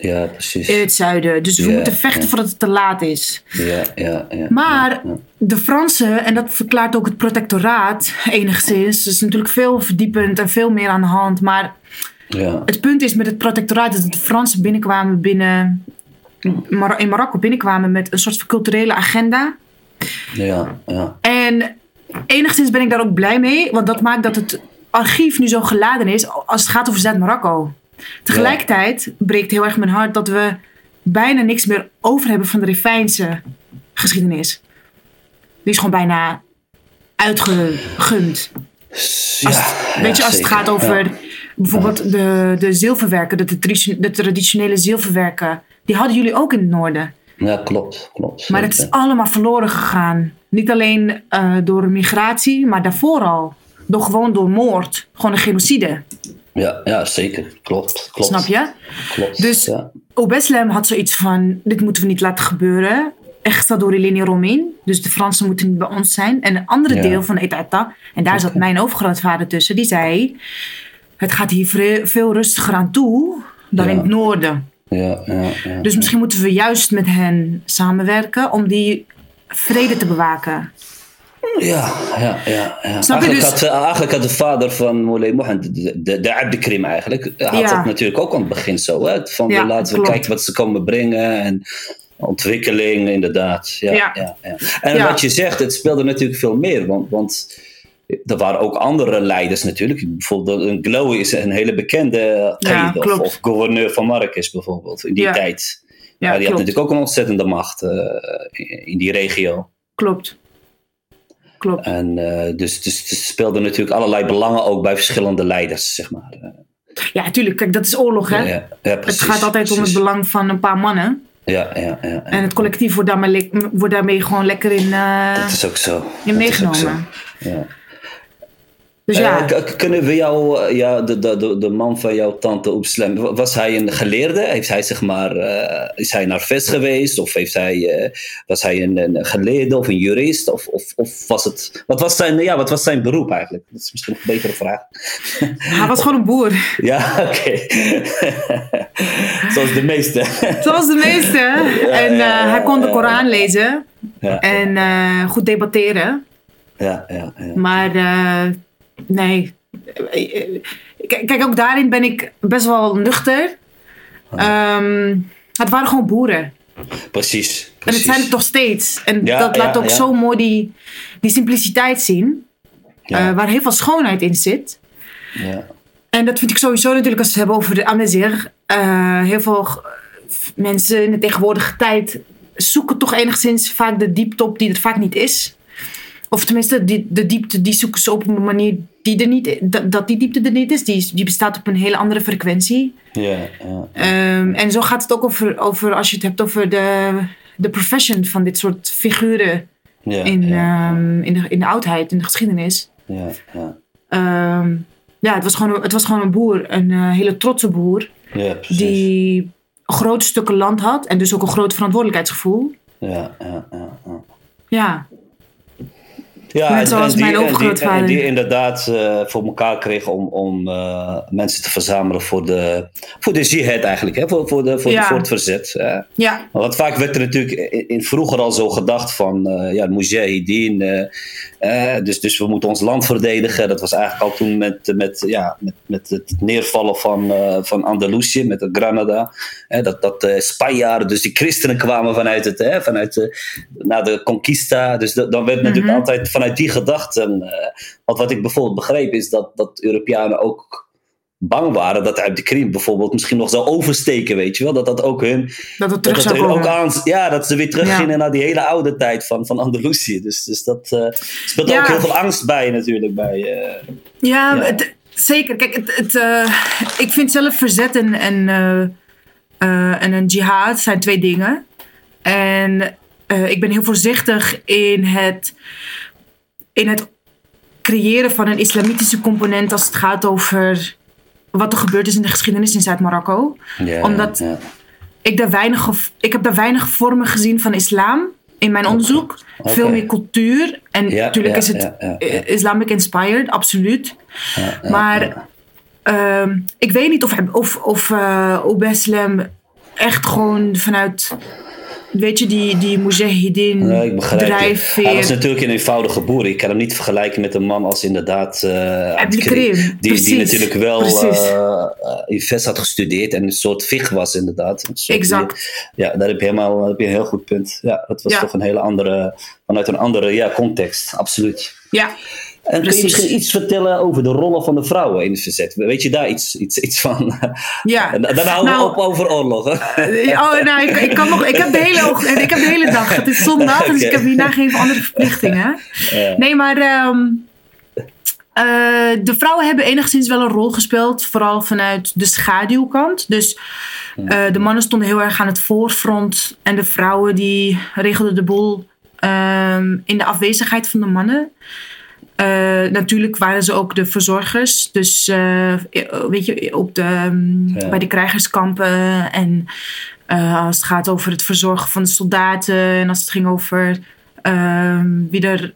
Ja, precies. In het zuiden. Dus we moeten vechten voordat het te laat is. Ja, ja, ja. Maar de Fransen, en dat verklaart ook het protectoraat enigszins. is natuurlijk veel verdiepend en veel meer aan de hand. Maar ja. het punt is met het protectoraat dat de Fransen binnenkwamen binnen... in Marokko binnenkwamen met een soort culturele agenda. Ja, ja. En enigszins ben ik daar ook blij mee. Want dat maakt dat het archief nu zo geladen is als het gaat over Zuid-Marokko. Tegelijkertijd breekt heel erg mijn hart dat we bijna niks meer over hebben van de Rifijnse geschiedenis. Die is gewoon bijna uitgegund. Ja, weet je, als het gaat over bijvoorbeeld de, de zilverwerken, de, de, traditionele zilverwerken, die hadden jullie ook in het noorden. Ja, klopt. klopt maar het is allemaal verloren gegaan. Niet alleen uh, door migratie, maar daarvoor al door gewoon door moord. Gewoon een genocide. Ja, ja zeker. Klopt. klopt. Snap je? Klopt. Dus ja. Obeslem had zoiets van: dit moeten we niet laten gebeuren. Echt door de linie Romein. Dus de Fransen moeten niet bij ons zijn. En een andere Ja. deel van Etata, en daar zat mijn overgrootvader tussen, die zei: Het gaat hier veel rustiger aan toe dan Ja. in het noorden. Ja, ja, ja. Dus misschien moeten we juist met hen samenwerken om die vrede te bewaken. Ja, ja, ja. ja. Snap je Eigenlijk, dus- had, eigenlijk had de vader van Moulay de, de, de eigenlijk, had Ja. dat natuurlijk ook aan het begin zo. Hè? Van Ja, laten we kijken wat ze komen brengen en ontwikkeling inderdaad. Ja, ja. Ja. Ja, En Ja. wat je zegt, het speelde natuurlijk veel meer, want, want er waren ook andere leiders natuurlijk. Bijvoorbeeld een Glowy is een hele bekende Qaïd of, gouverneur van Marrakesh bijvoorbeeld in die Ja. tijd. Ja, Ja, die had natuurlijk ook een ontzettende macht eh, in- in die regio. Klopt. Klopt. En eh, dus, dus er speelden natuurlijk allerlei belangen ook bij verschillende leiders, zeg maar. Eh, Ja, natuurlijk. Kijk, dat is oorlog, hè? ja, ja, ja, precies, het gaat altijd om het belang van een paar mannen. Ja, ja, ja. En het collectief wordt daarmee, wordt daarmee gewoon lekker in, eh, Dat is ook zo. in Dat is ook zo. meegenomen. Ja. Dus Eh, ja, kunnen we jou, eh, ja, de, de, de, man van jouw tante Oepslem, wa- was hij een geleerde? Heeft hij zeg maar, eh, is hij naar VES geweest? Of heeft hij, was hij een, een geleerde of een jurist? Of, of, of was het, wat was, zijn, ja, wat was zijn beroep eigenlijk? Dat is misschien een betere vraag. hij was gewoon een boer. Ja, oké. Zoals de meeste. Zoals de meeste. en hij kon de Koran lezen. ja, En goed debatteren. ja, ja, ja. Maar nee. Kijk, ook daarin ben ik best wel nuchter. Ehm, het waren gewoon boeren. Precies, En het zijn het nog steeds. En Ja, dat laat ja, ook ja. zo mooi die, die simpliciteit zien. Eh, waar heel veel schoonheid in zit. ja. En dat vind ik sowieso natuurlijk als we het hebben over de amnesia. eh heel veel mensen in de tegenwoordige tijd zoeken toch enigszins vaak de diepte op die het vaak niet is. Of tenminste, die, de diepte die zoeken ze op een manier die er niet, dat, dat die diepte er niet is. Die, die bestaat op een hele andere frequentie. Ja, ja. Ehm, en zo gaat het ook over, over als je het hebt over de, de profession van dit soort figuren ja, in, ja, ehm, in, de, in de oudheid, in de geschiedenis. ja, ja. Ehm, ja, het was, gewoon, het was gewoon een boer, een eh, hele trotse boer, Ja, precies. die grote stukken land had en dus ook een groot verantwoordelijkheidsgevoel. Ja, ja, ja, ja. Ja, Ja, Net zoals die, mijn en die, overgrootvader. die inderdaad eh, voor elkaar kreeg om, om eh, mensen te verzamelen voor de, voor de jihad eigenlijk, hè? Voor, voor, de, voor, Ja. voor het verzet. hè. ja, Want vaak werd er natuurlijk in, in vroeger al zo gedacht van, eh ja, mujahideen, dus, dus we moeten ons land verdedigen. Dat was eigenlijk al toen met, met, ja, met, met het neervallen van, van Andalusië, met Granada. Hè, dat dat Spanjaarden, dus die christenen kwamen vanuit het, hè, vanuit de, na de conquista. Dus dat- dan werd natuurlijk Mhm. altijd vanuit die gedachten. eh, want wat ik bijvoorbeeld begreep is dat, dat Europeanen ook bang waren dat uit de Krim bijvoorbeeld misschien nog zou oversteken, weet je wel. Dat dat ook hun dat het dat terug zou er ook aan, ja, dat ze weer teruggingen Ja. naar die hele oude tijd van, van Andalusië. Dus, dus dat eh, speelt Ja. ook heel veel angst bij natuurlijk. Bij, eh, Ja, Ja. Het, zeker. Kijk, het, het, ik vind zelf verzet en, en, en een jihad zijn twee dingen. En ik ben heel voorzichtig in het, in het creëren van een islamitische component als het gaat over wat er gebeurd is in de geschiedenis in Zuid-Marokko. Omdat- Ik, daar weinig, ik heb daar weinig vormen gezien van islam in mijn onderzoek. Veel meer cultuur. En natuurlijk is het eh, Islamic inspired, absoluut. Maar ehm, ik weet niet of, of, of uh, Obeslem echt gewoon vanuit, weet je, die, die mujahideen Ja, ik. Hij was natuurlijk een eenvoudige boer. Ik kan hem niet vergelijken met een man als inderdaad uh, die, die natuurlijk wel uh, in VES had gestudeerd en een soort vig was inderdaad. Exact. ja, daar heb je, helemaal, heb je een heel goed punt. Ja, dat was Ja. toch een hele andere, vanuit een andere ja, context, absoluut. Ja, En kun je misschien iets vertellen over de rollen van de vrouwen in het verzet? Weet je daar iets, iets, iets van? ja. Dan houden Nou, we op over oorlog. hè? Oh, nou, ik, ik, kan nog, ik, heb de hele, ik heb de hele dag. Het is zondag, dus ik heb hierna geen andere verplichtingen. Ja. Nee, maar ehm, eh, de vrouwen hebben enigszins wel een rol gespeeld, vooral vanuit de schaduwkant. Dus eh, de mannen stonden heel erg aan het voorfront en de vrouwen die regelden de boel ehm, in de afwezigheid van de mannen. Natuurlijk waren ze ook de verzorgers. Dus weet je, op de, ehm, bij de krijgerskampen. En als het gaat over het verzorgen van de soldaten. En als het ging over ehm, wie er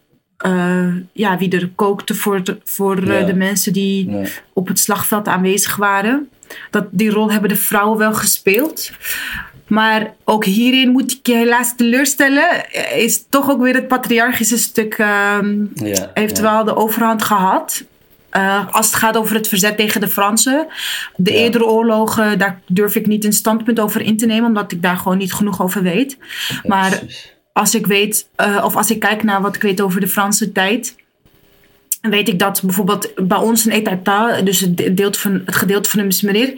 ja, wie er kookte voor de, voor de mensen die op het slagveld aanwezig waren. Dat, die rol hebben de vrouwen wel gespeeld. Maar ook hierin moet ik je helaas teleurstellen. Is toch ook weer het patriarchische stuk ja, heeft wel de overhand gehad. Uh, als het gaat over het verzet tegen de Fransen. De eerdere oorlogen, daar durf ik niet een standpunt over in te nemen, omdat ik daar gewoon niet genoeg over weet. maar als ik weet, uh, of als ik kijk naar wat ik weet over de Franse tijd, weet ik dat bijvoorbeeld bij ons in Etata, dus het gedeelte van, het gedeelte van de Mesmerir,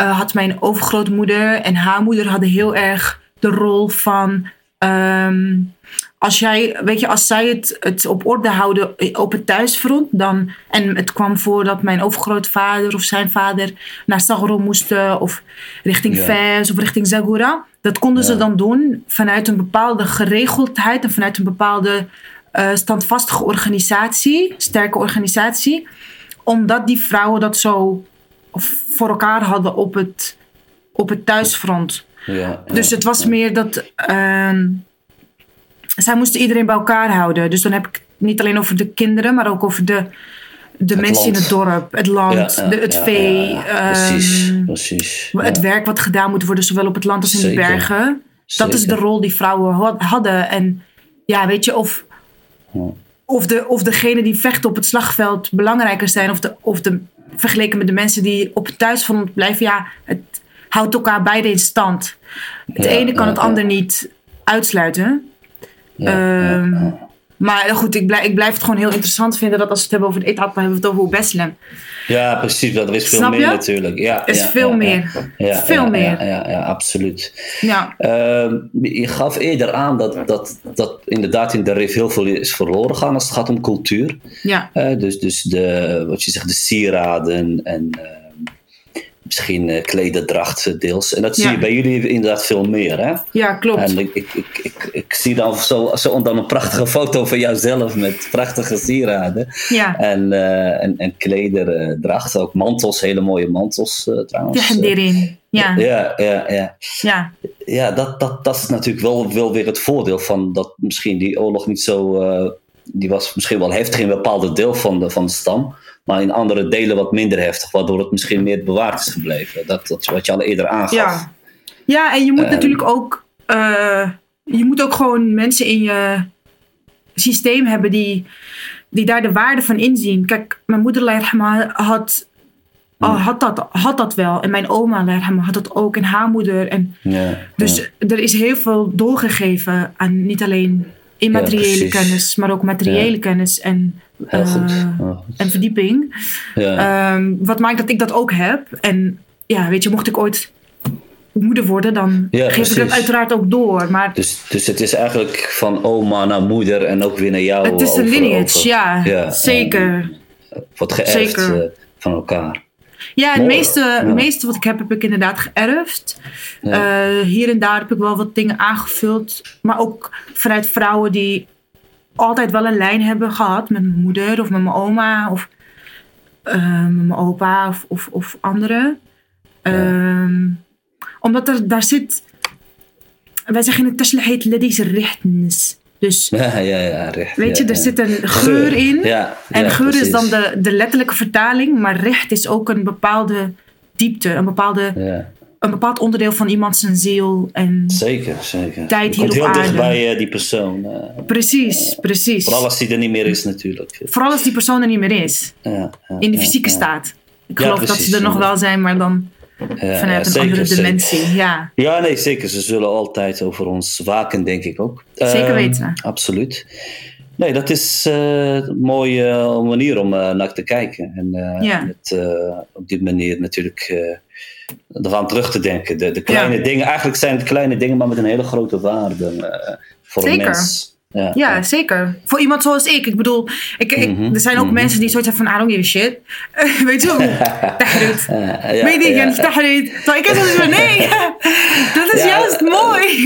uh, had mijn overgrootmoeder en haar moeder hadden heel erg de rol van. Um, als jij, weet je, als zij het, het op orde houden op het thuisfront, dan. En het kwam voor dat mijn overgrootvader of zijn vader naar Sagro moesten, of richting ja. Fez of richting Zagora. Dat konden ze dan doen vanuit een bepaalde geregeldheid en vanuit een bepaalde uh, standvastige organisatie, sterke organisatie, omdat die vrouwen dat zo voor elkaar hadden op het, op het thuisfront. Ja, dus het was meer dat uh, zij moesten iedereen bij elkaar houden. Dus dan heb ik het niet alleen over de kinderen, maar ook over de, de mensen in het dorp, het land, de, het vee. precies, ehm, precies. Het werk wat gedaan moet worden, zowel op het land als in de bergen. Dat is de rol die vrouwen hadden. En ja, weet je, of of, de, of degene die vechten op het slagveld belangrijker zijn. Of, de, of de, vergeleken met de mensen die op het thuisfront blijven. Ja, het houdt elkaar beide in stand. Het ene kan het ander niet uitsluiten. Ehm, maar goed, ik blijf, ik blijf het gewoon heel interessant vinden dat als we het hebben over het etappe, hebben we het over Besselem. Ja, precies. Er is veel meer natuurlijk. Ja, er is ja, veel ja, meer. veel meer. Ja, ja, absoluut. Ja. Uh, je gaf eerder aan dat, dat, dat inderdaad in de RIF heel veel is verloren gaan als het gaat om cultuur. Ja. Uh, dus dus de, wat je zegt, de sieraden en uh, misschien uh, klederdracht deels. En dat zie je bij jullie inderdaad veel meer, hè? Ja, klopt. En ik, ik, ik, ik, ik zie dan zo, zo dan een prachtige foto van jouzelf met prachtige sieraden. Ja. En, uh, en, en klederdracht, ook mantels, hele mooie mantels uh, trouwens. Ja, erin. Ja. Ja, ja, ja. Ja, ja dat, dat, dat is natuurlijk wel, wel weer het voordeel van dat misschien die oorlog niet zo... die was misschien wel heftig in een bepaalde deel van de, van de stam maar in andere delen wat minder heftig, waardoor het misschien meer bewaard is gebleven. Dat, dat is wat je al eerder aangaf. Ja, ja en je moet natuurlijk ook, uh, je moet ook gewoon mensen in je systeem hebben die, die daar de waarde van inzien. Kijk, mijn moeder had, oh, had, dat, had dat wel. En mijn oma had dat ook. En haar moeder. En ja, dus ja. er is heel veel doorgegeven aan niet alleen immateriële ja, kennis, maar ook materiële kennis. En uh, en verdieping. Ja. Um, wat maakt dat ik dat ook heb. En ja, weet je, mocht ik ooit moeder worden, dan ja, geef precies. ik dat uiteraard ook door. Maar dus, dus het is eigenlijk van oma naar moeder en ook weer naar jou. Het is een lineage, over. ja, Ja, zeker. Wordt geërfd Zeker. uh, van elkaar. Ja, het meeste, Ja. meeste wat ik heb, heb ik inderdaad geërfd. Ja. Uh, hier en daar heb ik wel wat dingen aangevuld. Maar ook vanuit vrouwen die altijd wel een lijn hebben gehad met mijn moeder of met mijn oma of uh, met mijn opa of, of, of anderen. Um, omdat er daar zit. Wij zeggen in het Tashlih heet Ladis Rechtens. Dus Ja, ja, ja. Recht, weet je, er zit een geur in. Ja, En geur is dan de, de letterlijke vertaling, maar recht is ook een bepaalde diepte, een, bepaalde, Ja, een bepaald onderdeel van iemand zijn ziel. En zeker, zeker. Tijd hier op heel dicht aarde. bij eh, die persoon. eh, precies, precies. vooral als die er niet meer is natuurlijk. Vooral als die persoon er niet meer is, Ja, ja, in de fysieke ja. staat. Ik geloof dat ze er nog wel zijn, maar dan vanuit een andere zeker, dimensie. Ja, Ja, nee, zeker. Ze zullen altijd over ons waken, denk ik ook. Zeker Ehm, weten. Absoluut. Nee, dat is eh, een mooie eh, manier om eh, naar te kijken. En Ja. eh, op die manier natuurlijk eraan terug te denken. De, de kleine Ja. dingen, eigenlijk zijn het kleine dingen, maar met een hele grote waarde voor Zeker. een mens. ja, ja, zeker. Voor iemand zoals ik. Ik bedoel, ik, ik er zijn ook mensen die zoiets hebben van, I don't give a shit. Weet je wel? Tahrid. Weet je, tahrid. Ik heb zoiets van, nee. dat is juist mooi.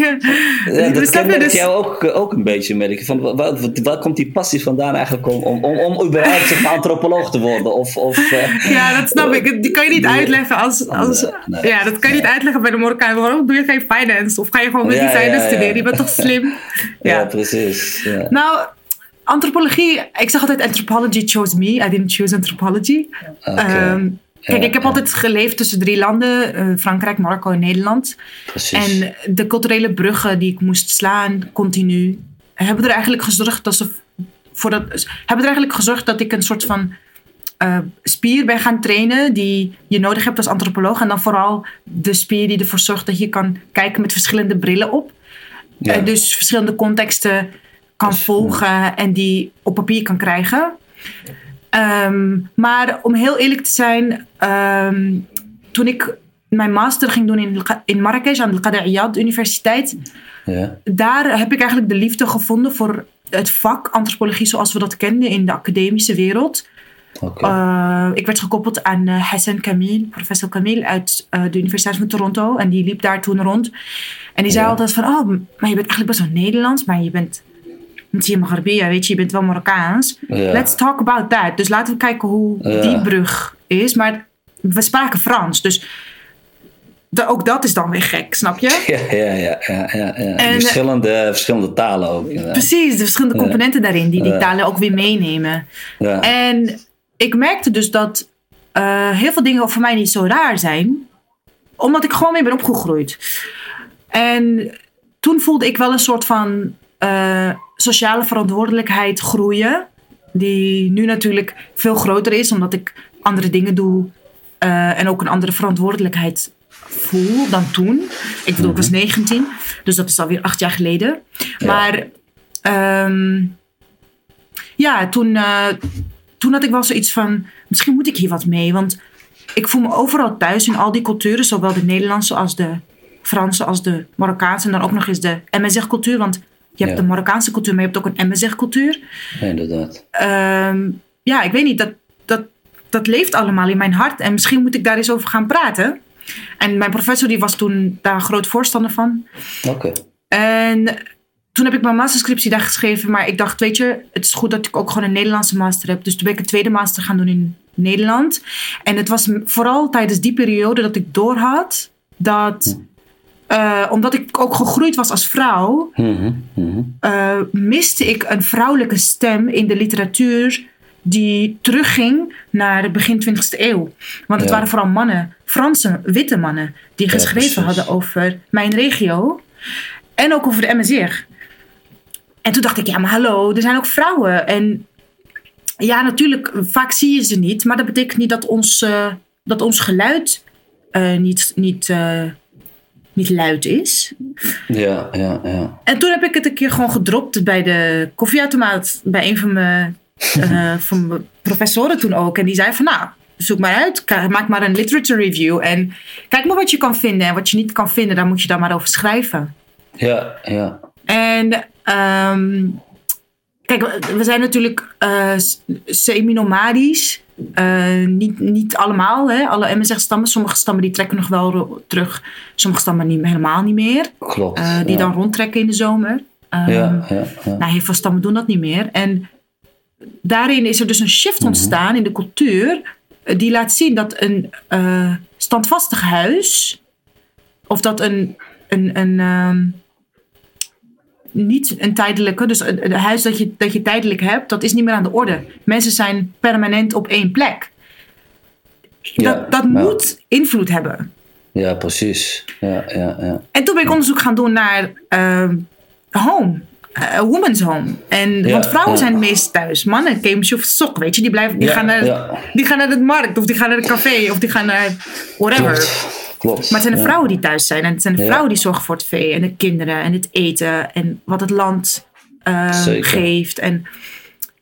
Ja, dat ken ik dus... jou ook, ook een beetje, merk Van, waar, waar, komt die passie vandaan eigenlijk om, om, om, om überhaupt zeg antropoloog te worden? Of, of, uh, ja, dat snap ik. Die kan je niet uitleggen als... als nee, ja, dat kan je niet uitleggen bij de Marokkaan. Waarom doe je geen finance? Of ga je gewoon met die finance studeren? Je bent toch slim? Ja, precies. Nou, antropologie, ik zeg altijd anthropology chose me. I didn't choose anthropology. Ehm, kijk, ik heb altijd geleefd tussen drie landen: uh, Frankrijk, Marokko en Nederland. Precies. En de culturele bruggen die ik moest slaan, continu, hebben er eigenlijk gezorgd dat ze. Voor dat, hebben er eigenlijk gezorgd dat ik een soort van uh, spier ben gaan trainen die je nodig hebt als antropoloog. En dan vooral de spier die ervoor zorgt dat je kan kijken met verschillende brillen op. Ja. Uh, dus verschillende contexten kan volgen en die op papier kan krijgen. Um, maar om heel eerlijk te zijn, um, toen ik mijn master ging doen in, in Marrakesh aan de Qada Universiteit, ja. daar heb ik eigenlijk de liefde gevonden voor het vak antropologie zoals we dat kenden in de academische wereld. Okay. Uh, ik werd gekoppeld aan uh, Hassan Kamil, professor Kamil uit uh, de Universiteit van Toronto. En die liep daar toen rond. En die zei ja. altijd van, oh, maar je bent eigenlijk best wel Nederlands, maar je bent je Maghrabia, weet je, je bent wel Marokkaans. Let's talk about that. Dus laten we kijken hoe die brug is. Maar we spraken Frans, dus de, ook dat is dan weer gek, snap je? Ja, ja, ja. ja, ja. En, verschillende, verschillende talen ook. Precies, de verschillende componenten daarin, die die talen ook weer meenemen. En ik merkte dus dat uh, heel veel dingen voor mij niet zo raar zijn, omdat ik gewoon mee ben opgegroeid. En toen voelde ik wel een soort van uh, sociale verantwoordelijkheid groeien. Die nu natuurlijk veel groter is, omdat ik andere dingen doe uh, en ook een andere verantwoordelijkheid voel dan toen. Ik bedoel, ik was 19, mhm. dus dat is alweer acht jaar geleden. Ja. Maar um, ja, toen, uh, toen had ik wel zoiets van: misschien moet ik hier wat mee. Want ik voel me overal thuis in al die culturen, zowel de Nederlandse als de Franse als de Marokkaanse. En dan ook nog eens de MSR-cultuur. Want je hebt de Marokkaanse cultuur, maar je hebt ook een MSR-cultuur. Ja, inderdaad. Um, ja, ik weet niet, dat, dat, dat leeft allemaal in mijn hart. En misschien moet ik daar eens over gaan praten. En mijn professor die was toen daar een groot voorstander van. Oké. En toen heb ik mijn masterscriptie daar geschreven. Maar ik dacht, weet je, het is goed dat ik ook gewoon een Nederlandse master heb. Dus toen ben ik een tweede master gaan doen in Nederland. En het was vooral tijdens die periode dat ik doorhad dat... uh, omdat ik ook gegroeid was als vrouw, mm -hmm. uh, miste ik een vrouwelijke stem in de literatuur die terugging naar de begin 20e eeuw. Want het ja. waren vooral mannen, Franse witte mannen, die geschreven ja, hadden over mijn regio en ook over de MSR. En toen dacht ik, ja, maar hallo, er zijn ook vrouwen. En ja, natuurlijk, vaak zie je ze niet, maar dat betekent niet dat ons, uh, dat ons geluid niet. niet niet luid is. Ja, ja, ja. En toen heb ik het een keer gewoon gedropt bij de koffieautomaat. Bij een van mijn, uh, van mijn professoren toen ook. En die zei van nou, zoek maar uit. Maak maar een literature review. En kijk maar wat je kan vinden. En wat je niet kan vinden, daar moet je dan maar over schrijven. Ja, ja. En um, kijk, we zijn natuurlijk uh, semi-nomadisch. Uh, niet, niet allemaal, hè? alle MSR-stammen. Sommige stammen die trekken nog wel terug. Sommige stammen niet, helemaal niet meer. Klopt. Uh, die ja. dan rondtrekken in de zomer. Um, ja, ja, ja. Nou, heel veel stammen doen dat niet meer. En daarin is er dus een shift ontstaan mm -hmm. in de cultuur. Die laat zien dat een uh, standvastig huis. Of dat een, een, een um, niet een tijdelijke, dus het huis dat je, dat je tijdelijk hebt, dat is niet meer aan de orde. Mensen zijn permanent op één plek. Ja, dat dat ja. moet invloed hebben. Ja, precies. Ja, ja, ja. En toen ben ik onderzoek gaan doen naar uh, home. Uh, woman's home. En, ja, want vrouwen zijn het meest thuis. Mannen, games of sok, weet je. Die, blijven, die, gaan naar, die gaan naar de markt. Of die gaan naar de café. Of die gaan naar whatever. Klopt. Klopt, maar het zijn de vrouwen die thuis zijn. En het zijn de vrouwen die zorgen voor het vee en de kinderen en het eten en wat het land uh, geeft. En,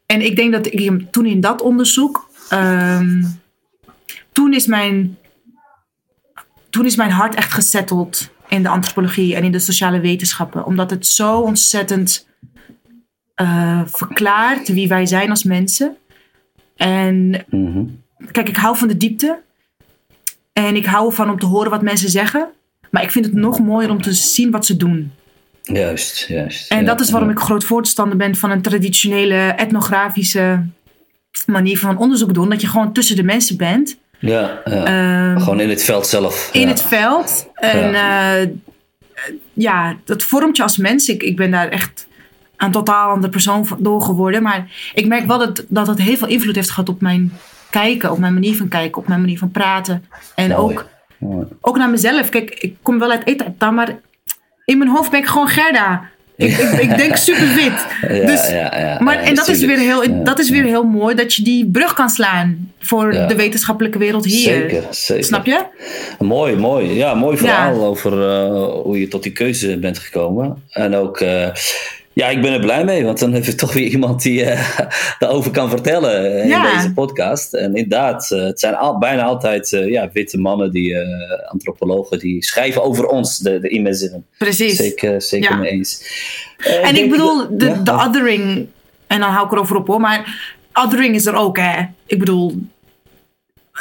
en ik denk dat ik toen in dat onderzoek, um, toen, is mijn, toen is mijn hart echt gesetteld in de antropologie en in de sociale wetenschappen. Omdat het zo ontzettend eh, verklaart wie wij zijn als mensen. En Mhm. kijk, ik hou van de diepte. En ik hou ervan om te horen wat mensen zeggen. Maar ik vind het nog mooier om te zien wat ze doen. Juist, juist. En Ja, dat is waarom ja. ik groot voorstander ben van een traditionele etnografische manier van onderzoek doen. Dat je gewoon tussen de mensen bent. Ja, ja. Ehm, gewoon in het veld zelf. in het veld. En ja. ja, dat vormt je als mens. Ik, ik ben daar echt een totaal andere persoon door geworden. Maar ik merk wel dat, dat het heel veel invloed heeft gehad op mijn kijken. Op mijn manier van kijken. Op mijn manier van praten. En Mooi. ook, Mooi. ook naar mezelf. Kijk, ik kom wel uit eten, maar in mijn hoofd ben ik gewoon Gerda. Ik, ik, ik denk super wit. Ja, dus, ja, maar, en dat is, weer heel, dat is weer heel mooi dat je die brug kan slaan voor de wetenschappelijke wereld hier. Zeker, zeker. Snap je? Mooi, mooi. Ja, mooi verhaal over eh, hoe je tot die keuze bent gekomen. En ook, eh, ja, ik ben er blij mee, want dan heb je toch weer iemand die eh daarover kan vertellen in Ja. deze podcast. En inderdaad, eh, het zijn al, bijna altijd eh, ja, witte mannen, die, eh, antropologen, die schrijven over ons, de, de e-mailzinnen. Precies. Zeker, zeker Ja. mee eens. Eh, En ik bedoel, de, ja, de othering, en dan hou ik erover op hoor, maar othering is er ook hè. Ik bedoel,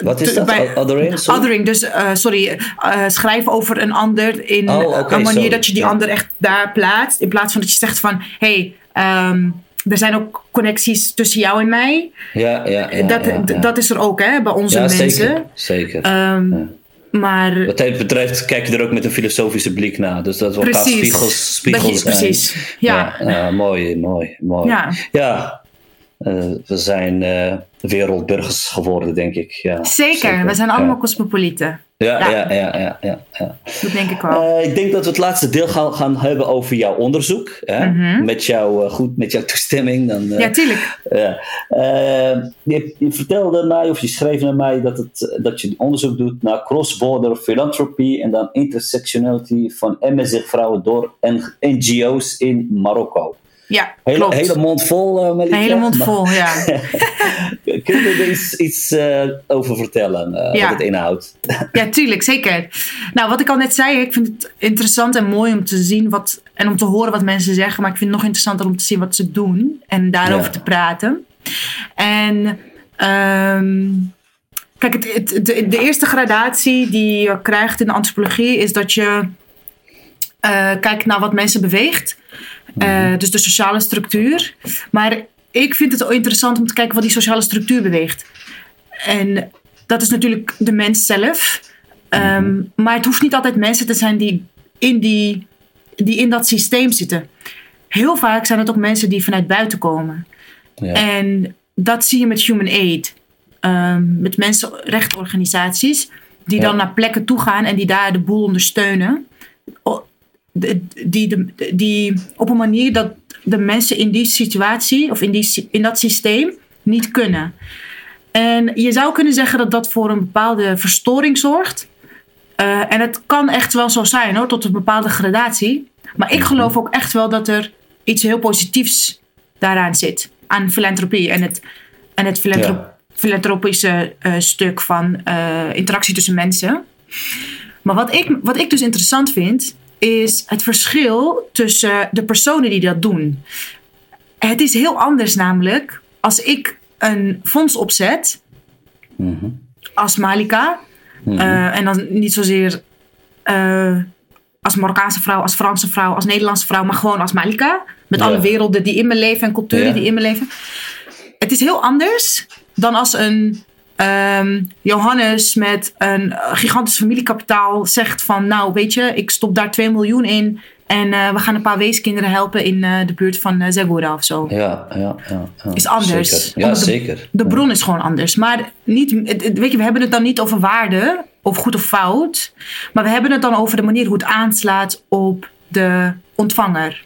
Wat is dat? bij- Othering? Sorry? othering, dus eh, sorry, eh, schrijf over een ander in Oh, een manier sorry. dat je die ander echt daar plaatst. In plaats van dat je zegt van, hé, hey, ehm, er zijn ook connecties tussen jou en mij. Ja, ja, ja, dat, ja, dat is er ook hè, bij onze ja, mensen. zeker. zeker. Ehm. Maar Wat het betreft kijk je er ook met een filosofische blik naar. Dus dat we elkaar Precies. spiegels, spiegels Dat je- precies, ja. ja, mooi, mooi, mooi. ja, we zijn eh, wereldburgers geworden, denk ik. Ja, zeker. We zijn allemaal Ja, cosmopolieten. ja, ja. ja, ja, ja. Dat denk ik wel. Eh, ik denk dat we het laatste deel gaan, gaan hebben over jouw onderzoek. Hè? Mhm. Met jou, eh, goed, met jouw toestemming. Dan, eh, ja, tuurlijk. Eh, je, je vertelde mij, of je schreef naar mij, dat, het, dat je onderzoek doet naar cross-border philanthropy en dan intersectionality van MSZ-vrouwen door NGO's in Marokko. Ja, Hele, klopt. hele mond vol, uh, Een hele mond vol, ja. Kun je er iets, iets eh, over vertellen, eh, Ja. wat het inhoudt? Ja, tuurlijk, zeker. Nou, wat ik al net zei, ik vind het interessant en mooi om te zien wat en om te horen wat mensen zeggen, maar ik vind het nog interessanter om te zien wat ze doen en daarover Ja. te praten. En ehm, kijk, het, het, de, de eerste gradatie die je krijgt in de antropologie is dat je eh, kijkt naar wat mensen beweegt. Eh, dus de sociale structuur. Maar ik vind het ook interessant om te kijken wat die sociale structuur beweegt. En dat is natuurlijk de mens zelf. Ehm, Maar het hoeft niet altijd mensen te zijn die in, die, die in dat systeem zitten. Heel vaak zijn het ook mensen die vanuit buiten komen. Ja. En dat zie je met Human Aid. ehm, met mensenrechtenorganisaties. Die Ja. dan naar plekken toe gaan en die daar de boel ondersteunen. Die, de- die op een manier dat de mensen in die situatie of in, die, in dat systeem niet kunnen. En je zou kunnen zeggen dat dat voor een bepaalde verstoring zorgt. Eh, en het kan echt wel zo zijn hoor, tot een bepaalde gradatie. Maar ik geloof ook echt wel dat er iets heel positiefs daaraan zit. Aan filantropie en het, en het Ja. filantropische eh, stuk van eh, interactie tussen mensen. Maar wat ik, wat ik dus interessant vind, is het verschil tussen de personen die dat doen. Het is heel anders namelijk als ik een fonds opzet Mhm. als Malika. Mhm. eh, en dan niet zozeer eh, als Marokkaanse vrouw, als Franse vrouw, als Nederlandse vrouw, maar gewoon als Malika. Met Ja. alle werelden die in me leven en culturen Ja. die in me leven. Het is heel anders dan als een ehm, Johannes met een gigantisch familiekapitaal zegt van... nou, weet je, ik stop daar 2 miljoen in... en eh, we gaan een paar weeskinderen helpen in eh, de buurt van uh, Zegura of zo. Ja, ja, ja, ja. Is anders. Zeker. Ja, de- zeker. De bron is gewoon anders. Maar niet, weet je, we hebben het dan niet over waarde of goed of fout. Maar we hebben het dan over de manier hoe het aanslaat op de ontvanger.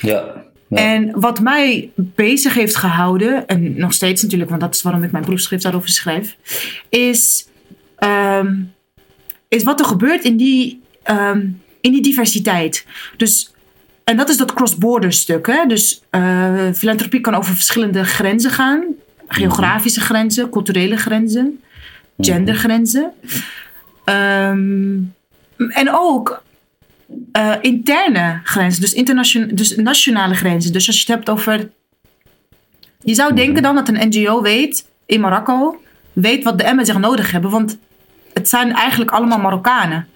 Ja. Ja. En wat mij bezig heeft gehouden, en nog steeds natuurlijk, want dat is waarom ik mijn proefschrift daarover schrijf, is, ehm, is wat er gebeurt in die, ehm, in die diversiteit. Dus, en dat is dat cross-border stuk. Hè? Dus eh, filantropie kan over verschillende grenzen gaan: geografische grenzen, culturele grenzen, gendergrenzen. Ehm, en ook eh, interne grenzen, dus, internation- dus nationale grenzen. Dus als je het hebt over Je zou denken dan dat een NGO weet, in Marokko, weet wat de zich nodig hebben. Want het zijn eigenlijk allemaal Marokkanen.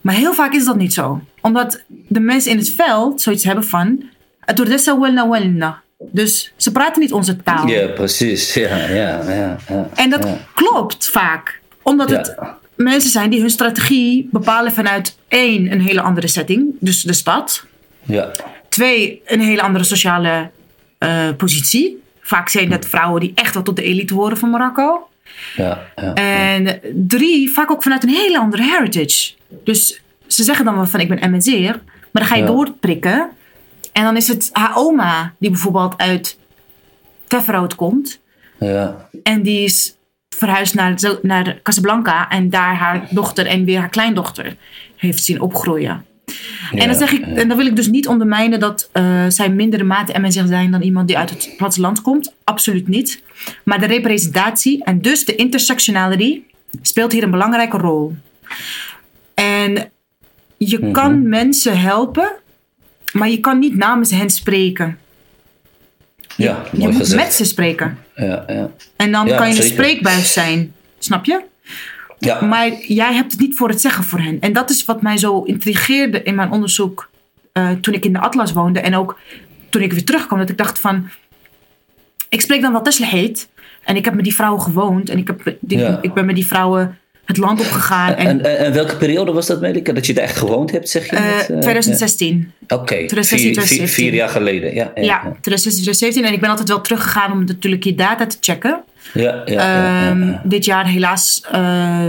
Maar heel vaak is dat niet zo. Omdat de mensen in het veld zoiets hebben van... "Aturdessa welna welna." Dus ze praten niet onze taal. Ja, precies. Ja, ja, ja, ja. En dat ja. klopt vaak. Omdat Ja. het mensen zijn die hun strategie bepalen vanuit één, een hele andere setting. Dus de stad. Ja, Twee, een hele andere sociale eh, positie. Vaak zijn dat vrouwen die echt wel tot de elite horen van Marokko. ja, ja. En drie, vaak ook vanuit een hele andere heritage. Dus ze zeggen dan wel van ik ben MNZ'er. Maar dan ga je doorprikken. En dan is het haar oma die bijvoorbeeld uit Tefrout komt. ja. En die is verhuisd naar, naar Casablanca. En daar haar dochter en weer haar kleindochter heeft zien opgroeien. en, dan zeg ik, en dan wil ik dus niet ondermijnen dat eh, zij mindere mate MSR zijn dan iemand die uit het platteland komt. Absoluut niet. Maar de representatie en dus de intersectionality speelt hier een belangrijke rol. En je Mhm. kan mensen helpen, maar je kan niet namens hen spreken. Ja, Je mooi moet met ze spreken. Ja, ja. En dan Ja, kan je zeker. een spreekbuis zijn. Snap je? ja. Maar jij hebt het niet voor het zeggen voor hen. En dat is wat mij zo intrigeerde in mijn onderzoek eh, toen ik in de Atlas woonde. En ook toen ik weer terugkwam. Dat ik dacht van... Ik spreek dan wat Tesla heet. En ik heb met die vrouwen gewoond. En ik, heb, die- Ja. ik ben met die vrouwen het land opgegaan. En, En, en, en welke periode was dat, Melika? Dat je er echt gewoond hebt, zeg je? eh, eh, 2016. ja. Oké, 2016, vier, vier, 2017. vier jaar geleden. Ja, ja, Ja, ja. 2016, 2017. En ik ben altijd wel teruggegaan om natuurlijk je data te checken. ja, ja, Ehm. Dit jaar helaas, eh,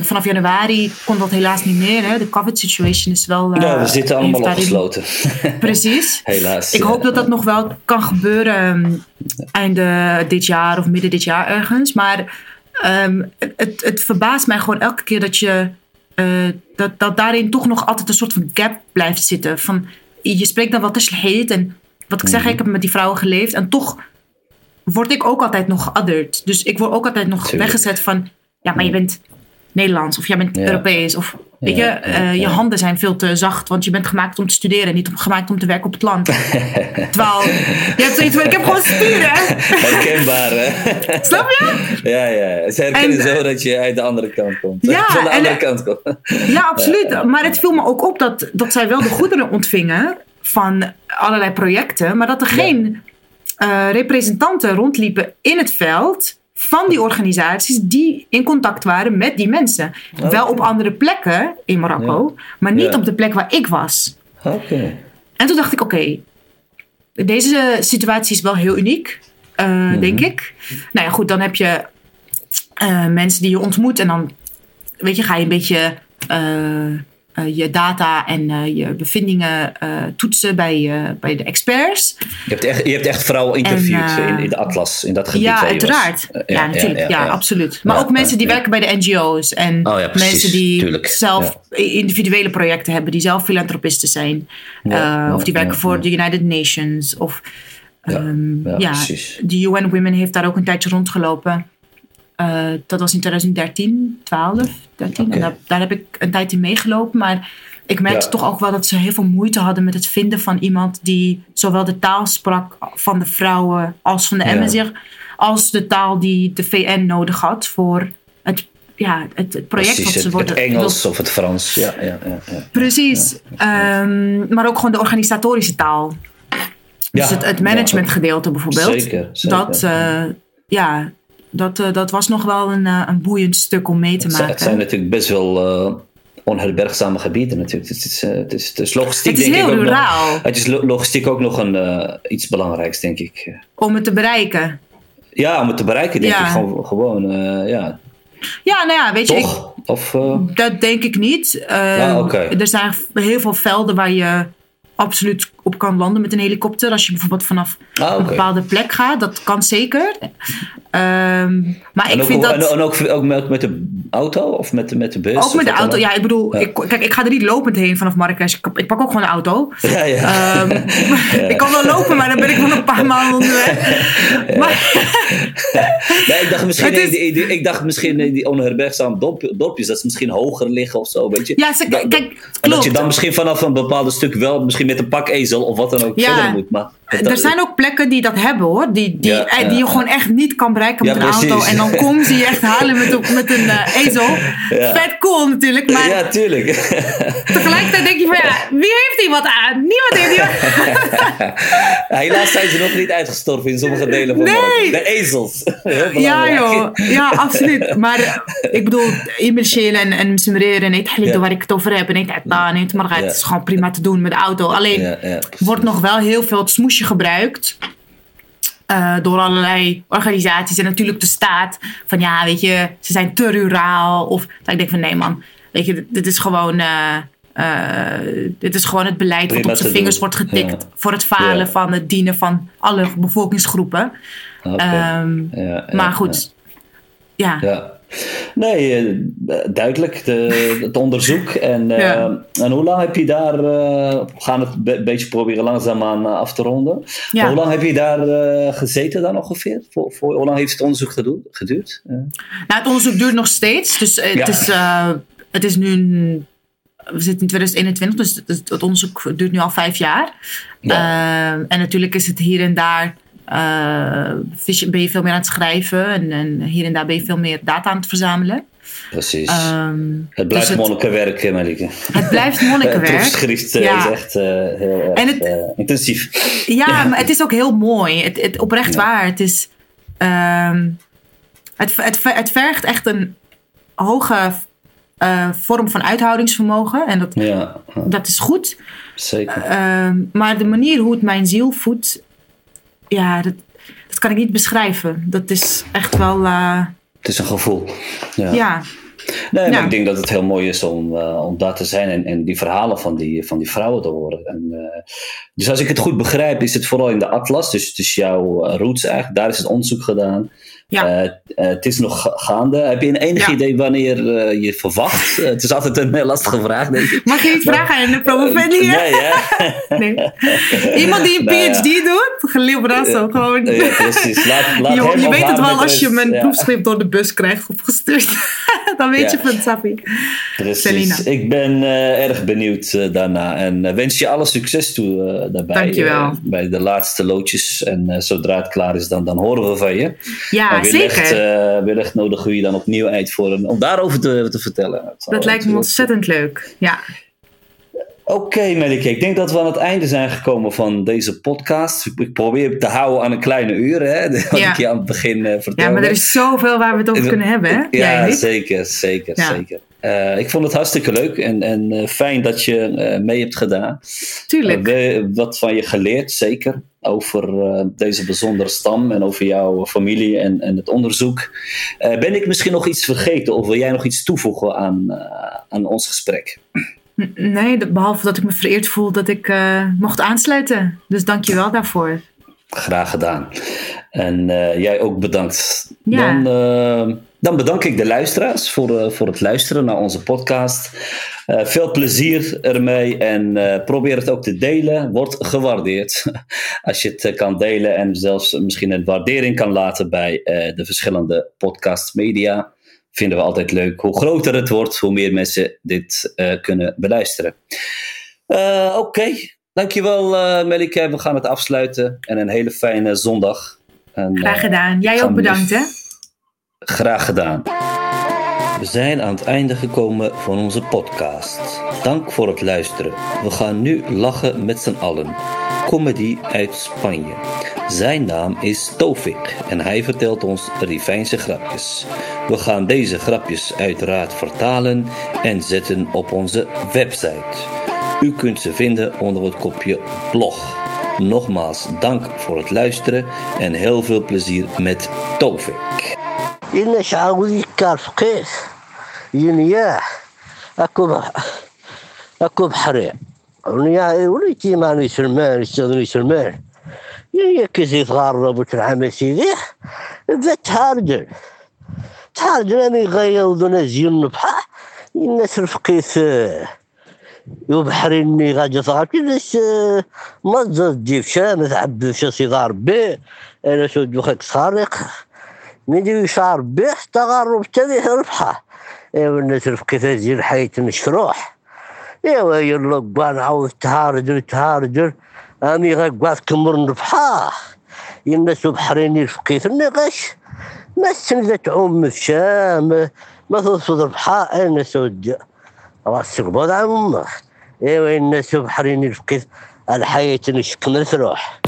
vanaf januari kon dat helaas niet meer. Hè? De COVID-situation is wel. eh, Ja, we zitten allemaal opgesloten. Precies. Helaas. Ik hoop dat dat nog wel kan gebeuren ehm, einde dit jaar of midden dit jaar ergens. Maar ehm, het, het verbaast mij gewoon elke keer dat je. eh, dat, dat daarin toch nog altijd een soort van gap blijft zitten. Van, je spreekt dan wat te heet. En wat ik zeg, Mhm. ik heb met die vrouwen geleefd. En toch word ik ook altijd nog geotherd. Dus ik word ook altijd nog Tuurlijk. weggezet van... Ja, maar je bent Nederlands of jij bent Ja. Europees. Of weet Ja, je, ja, eh, je ja. handen zijn veel te zacht. Want je bent gemaakt om te studeren. Niet om, gemaakt om te werken op het land. Terwijl, je hebt zoiets van, ik heb gewoon spieren. Herkenbaar, hè? Snap je? Ja, ja. Ze herkennen En- zo dat je uit de andere kant komt. Ja, Van de en- andere kant komt. Ja, absoluut. Maar het viel me ook op dat, dat zij wel de goederen ontvingen van allerlei projecten. Maar dat er geen eh, representanten rondliepen in het veld van die organisaties die in contact waren met die mensen. Oké. Wel op andere plekken in Marokko, maar niet Ja. op de plek waar ik was. Oké. En toen dacht ik, oké, deze situatie is wel heel uniek, eh, Mhm. denk ik. Nou ja, goed, dan heb je eh, mensen die je ontmoet en dan, weet je, ga je een beetje eh, eh, je data en eh, je bevindingen eh, toetsen bij, bij de experts. Je hebt echt, je hebt echt vrouwen interviewd in, in de atlas, in dat gebied. Ja, uiteraard. Ja, natuurlijk. Ja, absoluut. Maar Ja, ook mensen die ja. werken bij de NGO's. En Oh ja, precies. mensen die Tuurlijk. zelf individuele projecten hebben. Die zelf filantropisten zijn. Ja, ja, of die werken ja, voor ja. de United Nations. Of ehm, ja, ja, precies. de UN Women heeft daar ook een tijdje rondgelopen. Eh, dat was in 2013, 12, 13. Oké. En daar, daar heb ik een tijd in meegelopen. Maar ik merkte Ja. toch ook wel dat ze heel veel moeite hadden met het vinden van iemand die zowel de taal sprak van de vrouwen als van de Ja. MSR, als de taal die de VN nodig had voor het, ja, het, het project Precies, wat ze worden. het Engels of het Frans. Ja, ja, ja. Precies. Ehm, maar ook gewoon de organisatorische taal. Dus het, het managementgedeelte bijvoorbeeld. Zeker, zeker. Dat, eh, ja, dat, eh, dat was nog wel een, eh, een boeiend stuk om mee te Het maken. het zijn natuurlijk best wel eh, onherbergzame gebieden natuurlijk. Het is, het is, het is logistiek Het is denk heel ik ruraal. nog. Het is lo- logistiek ook nog een, iets belangrijks, denk ik. Om het te bereiken. Ja, om het te bereiken denk Ja. ik gewoon, gewoon ja. Ja, nou ja, weet je, ik, Toch? Of, dat denk ik niet. Ja, oké. Er zijn heel veel velden waar je absoluut op kan landen met een helikopter. Als je bijvoorbeeld vanaf ah, een bepaalde plek gaat. Dat kan zeker. Ehm, maar En, ik ook, vind dat... en, ook, ook met, met de auto of met, de- met de bus? Ook met de auto. ook? Ja, ik bedoel, Ja. Ik, kijk, ik ga er niet lopend heen vanaf Marrakesh. Ik, ik pak ook gewoon een auto. Ja, ja. Ehm, Ik kan wel lopen, maar dan ben ik gewoon een paar maanden onderweg. Maar, nee, ik dacht misschien, is- die, die- ik dacht misschien in die onherbergzame dorp- dorpjes dat ze misschien hoger liggen of zo, weet je. ja, ze, kijk, En dat je klopt. dan misschien vanaf een bepaald stuk wel, misschien met een pakezel of wat dan ook Ja. verder moet. Maar er zijn ook plekken die dat hebben hoor. Die, die, Ja, eh, ja, die je gewoon echt niet kan bereiken met Ja, een auto. En dan komen ze je echt halen met, een- met een eh, ezel. Vet cool natuurlijk. Maar Ja, tuurlijk. tegelijkertijd denk je van ja, wie heeft hier wat aan? Niemand heeft hier wat Helaas zijn ze nog niet uitgestorven in sommige delen van Nee. De ezels. Ja joh, ja absoluut. Maar eh, ik bedoel, Immersheel en, en Msemrer en Ja. waar ik het over heb. En Eet Atta en Eet Marga, Ja. het is gewoon prima te doen met de auto. Alleen wordt nog wel heel veel het smoesje gebruikt. eh, door allerlei organisaties en natuurlijk de staat. Van ja, weet je, ze zijn te ruraal. Of dat ik denk van nee man, weet je, dit is gewoon... eh, eh, dit is gewoon het beleid wat Prima op zijn vingers doen. wordt getikt. Ja. Voor het falen Ja. van het dienen van alle bevolkingsgroepen. Ehm, ja, maar goed, ja. Nee, eh, duidelijk. De, het onderzoek. En, eh, Ja. en hoe lang heb je daar... eh, we gaan het een beetje proberen langzaamaan eh, af te ronden. Ja. Hoe lang heb je daar eh, gezeten dan ongeveer? Voor, voor, hoe lang heeft het onderzoek geduurd? Eh, Nou, het onderzoek duurt nog steeds. Dus eh, Ja. het, is, eh, het is nu. een- we zitten in 2021, dus het, het onderzoek duurt nu al vijf jaar. Ja. Eh, en natuurlijk is het hier en daar. Eh, ben je veel meer aan het schrijven en, en hier en daar ben je veel meer data aan het verzamelen. precies. Ehm, het blijft dus het- monnikenwerk, Malike. het blijft Het monnikenwerk. proefschrift eh, Ja. is echt eh, heel erg En het- intensief. Ja, maar het is ook heel mooi. Het, het, oprecht Ja. waar. Het, is, ehm, het, het, het vergt echt een hoge vorm van uithoudingsvermogen. En dat, Ja, dat is goed. zeker. Ehm, maar de manier hoe het mijn ziel voedt, ja, dat, dat kan ik niet beschrijven. Dat is echt wel, eh, Het is een gevoel. Ja. ja. Nee, maar Ja. ik denk dat het heel mooi is om, eh, om daar te zijn en, en die verhalen van die, van die vrouwen te horen. En, eh, dus als ik het goed begrijp, is het vooral in de atlas, dus is jouw roots eigenlijk, daar is het onderzoek gedaan. Ja. Eh, eh, het is nog ga- gaande. Heb je een enig Ja. idee wanneer eh, je verwacht? Het is altijd een lastige vraag, denk ik. Mag je iets vragen aan de promovendi? Nee, ja. Nee. Iemand die een Nou. PhD doet? Gelibrasso, gewoon. ja, precies. Laat, laat je, je weet het wel als je mijn proefschrift door de bus krijgt opgestuurd. Dan weet Ja. je van Safi. Precies. Selina. Ik ben eh, erg benieuwd eh, daarna. En eh, wens je alle succes toe daarbij. Dankjewel. bij de laatste loodjes. En zodra het klaar is, dan, dan horen we van je. Ja, wellicht, zeker. wellicht nodigen we je dan opnieuw uit voor een, om daarover te, te vertellen. Zal dat lijkt me ontzettend leuk. Ja. Oké, Melike. Ik denk dat we aan het einde zijn gekomen van deze podcast. Ik- probeer te houden aan een kleine uur. Hè, wat Ja. ik je aan het begin eh, vertelde. ja, maar er is zoveel waar we het over kunnen hebben, hè? Ja, zeker, zeker, Ja. zeker. Eh, ik vond het hartstikke leuk en, en eh, fijn dat je mee hebt gedaan. Tuurlijk. We- wat van je geleerd, zeker. Over deze bijzondere stam en over jouw familie en, en het onderzoek. Ben ik misschien nog iets vergeten of wil jij nog iets toevoegen aan, aan ons gesprek? Nee, behalve dat ik me vereerd voel dat ik eh, mocht aansluiten. Dus dank je wel daarvoor. Graag gedaan. En eh, jij ook bedankt. Ja. Dan, eh, dan bedank ik de luisteraars voor, voor het luisteren naar onze podcast. Veel plezier ermee en probeer het ook te delen. Wordt gewaardeerd. Als je het kan delen en zelfs misschien een waardering kan laten bij de verschillende podcastmedia. Vinden we altijd leuk. Hoe groter het wordt, hoe meer mensen dit eh, kunnen beluisteren. Eh, Oké, dankjewel uh, Melike. We gaan het afsluiten. En een hele fijne zondag. En, Graag gedaan. Jij ook bedankt, hè? Graag gedaan. We zijn aan het einde gekomen van onze podcast. Dank voor het luisteren. We gaan nu lachen met z'n allen. Comedy uit Spanje. Zijn naam is Tofik en hij vertelt ons Rivijnse grapjes. We gaan deze grapjes uiteraard vertalen en zetten op onze website. U kunt ze vinden onder het kopje blog. Nogmaals dank voor het luisteren en heel veel plezier met Tofik. إن شعاوذي كار فقيه ينياح أكو بح أكو بحري ونيا وليتي ماني سلمان يستغني سلمان ينيا كيسي تغرب وتنعم سيدي بات تهارجل شحال غير غيوض نزيون بحح الناس رفقيت آه، يبحرني غادي صغار باش آه، مزر تجيب شامس عبد الشاسي دار بيه أنا شو دوخك صارق من دي شعر بي حتى غرب تاني ربحه يا الناس رفقيت هذه الحياة مشروح. يا وي اللقبان عاود تهاردر تهاردر أمي غا كوان كمر نربحه الناس بحريني رفقيت غاش. ما تمدى تعوم في شام ما ترصد بحائل نسود راسك بعض عن أمه. ايوا الناس بحرين الفقيد الحياة نشك روح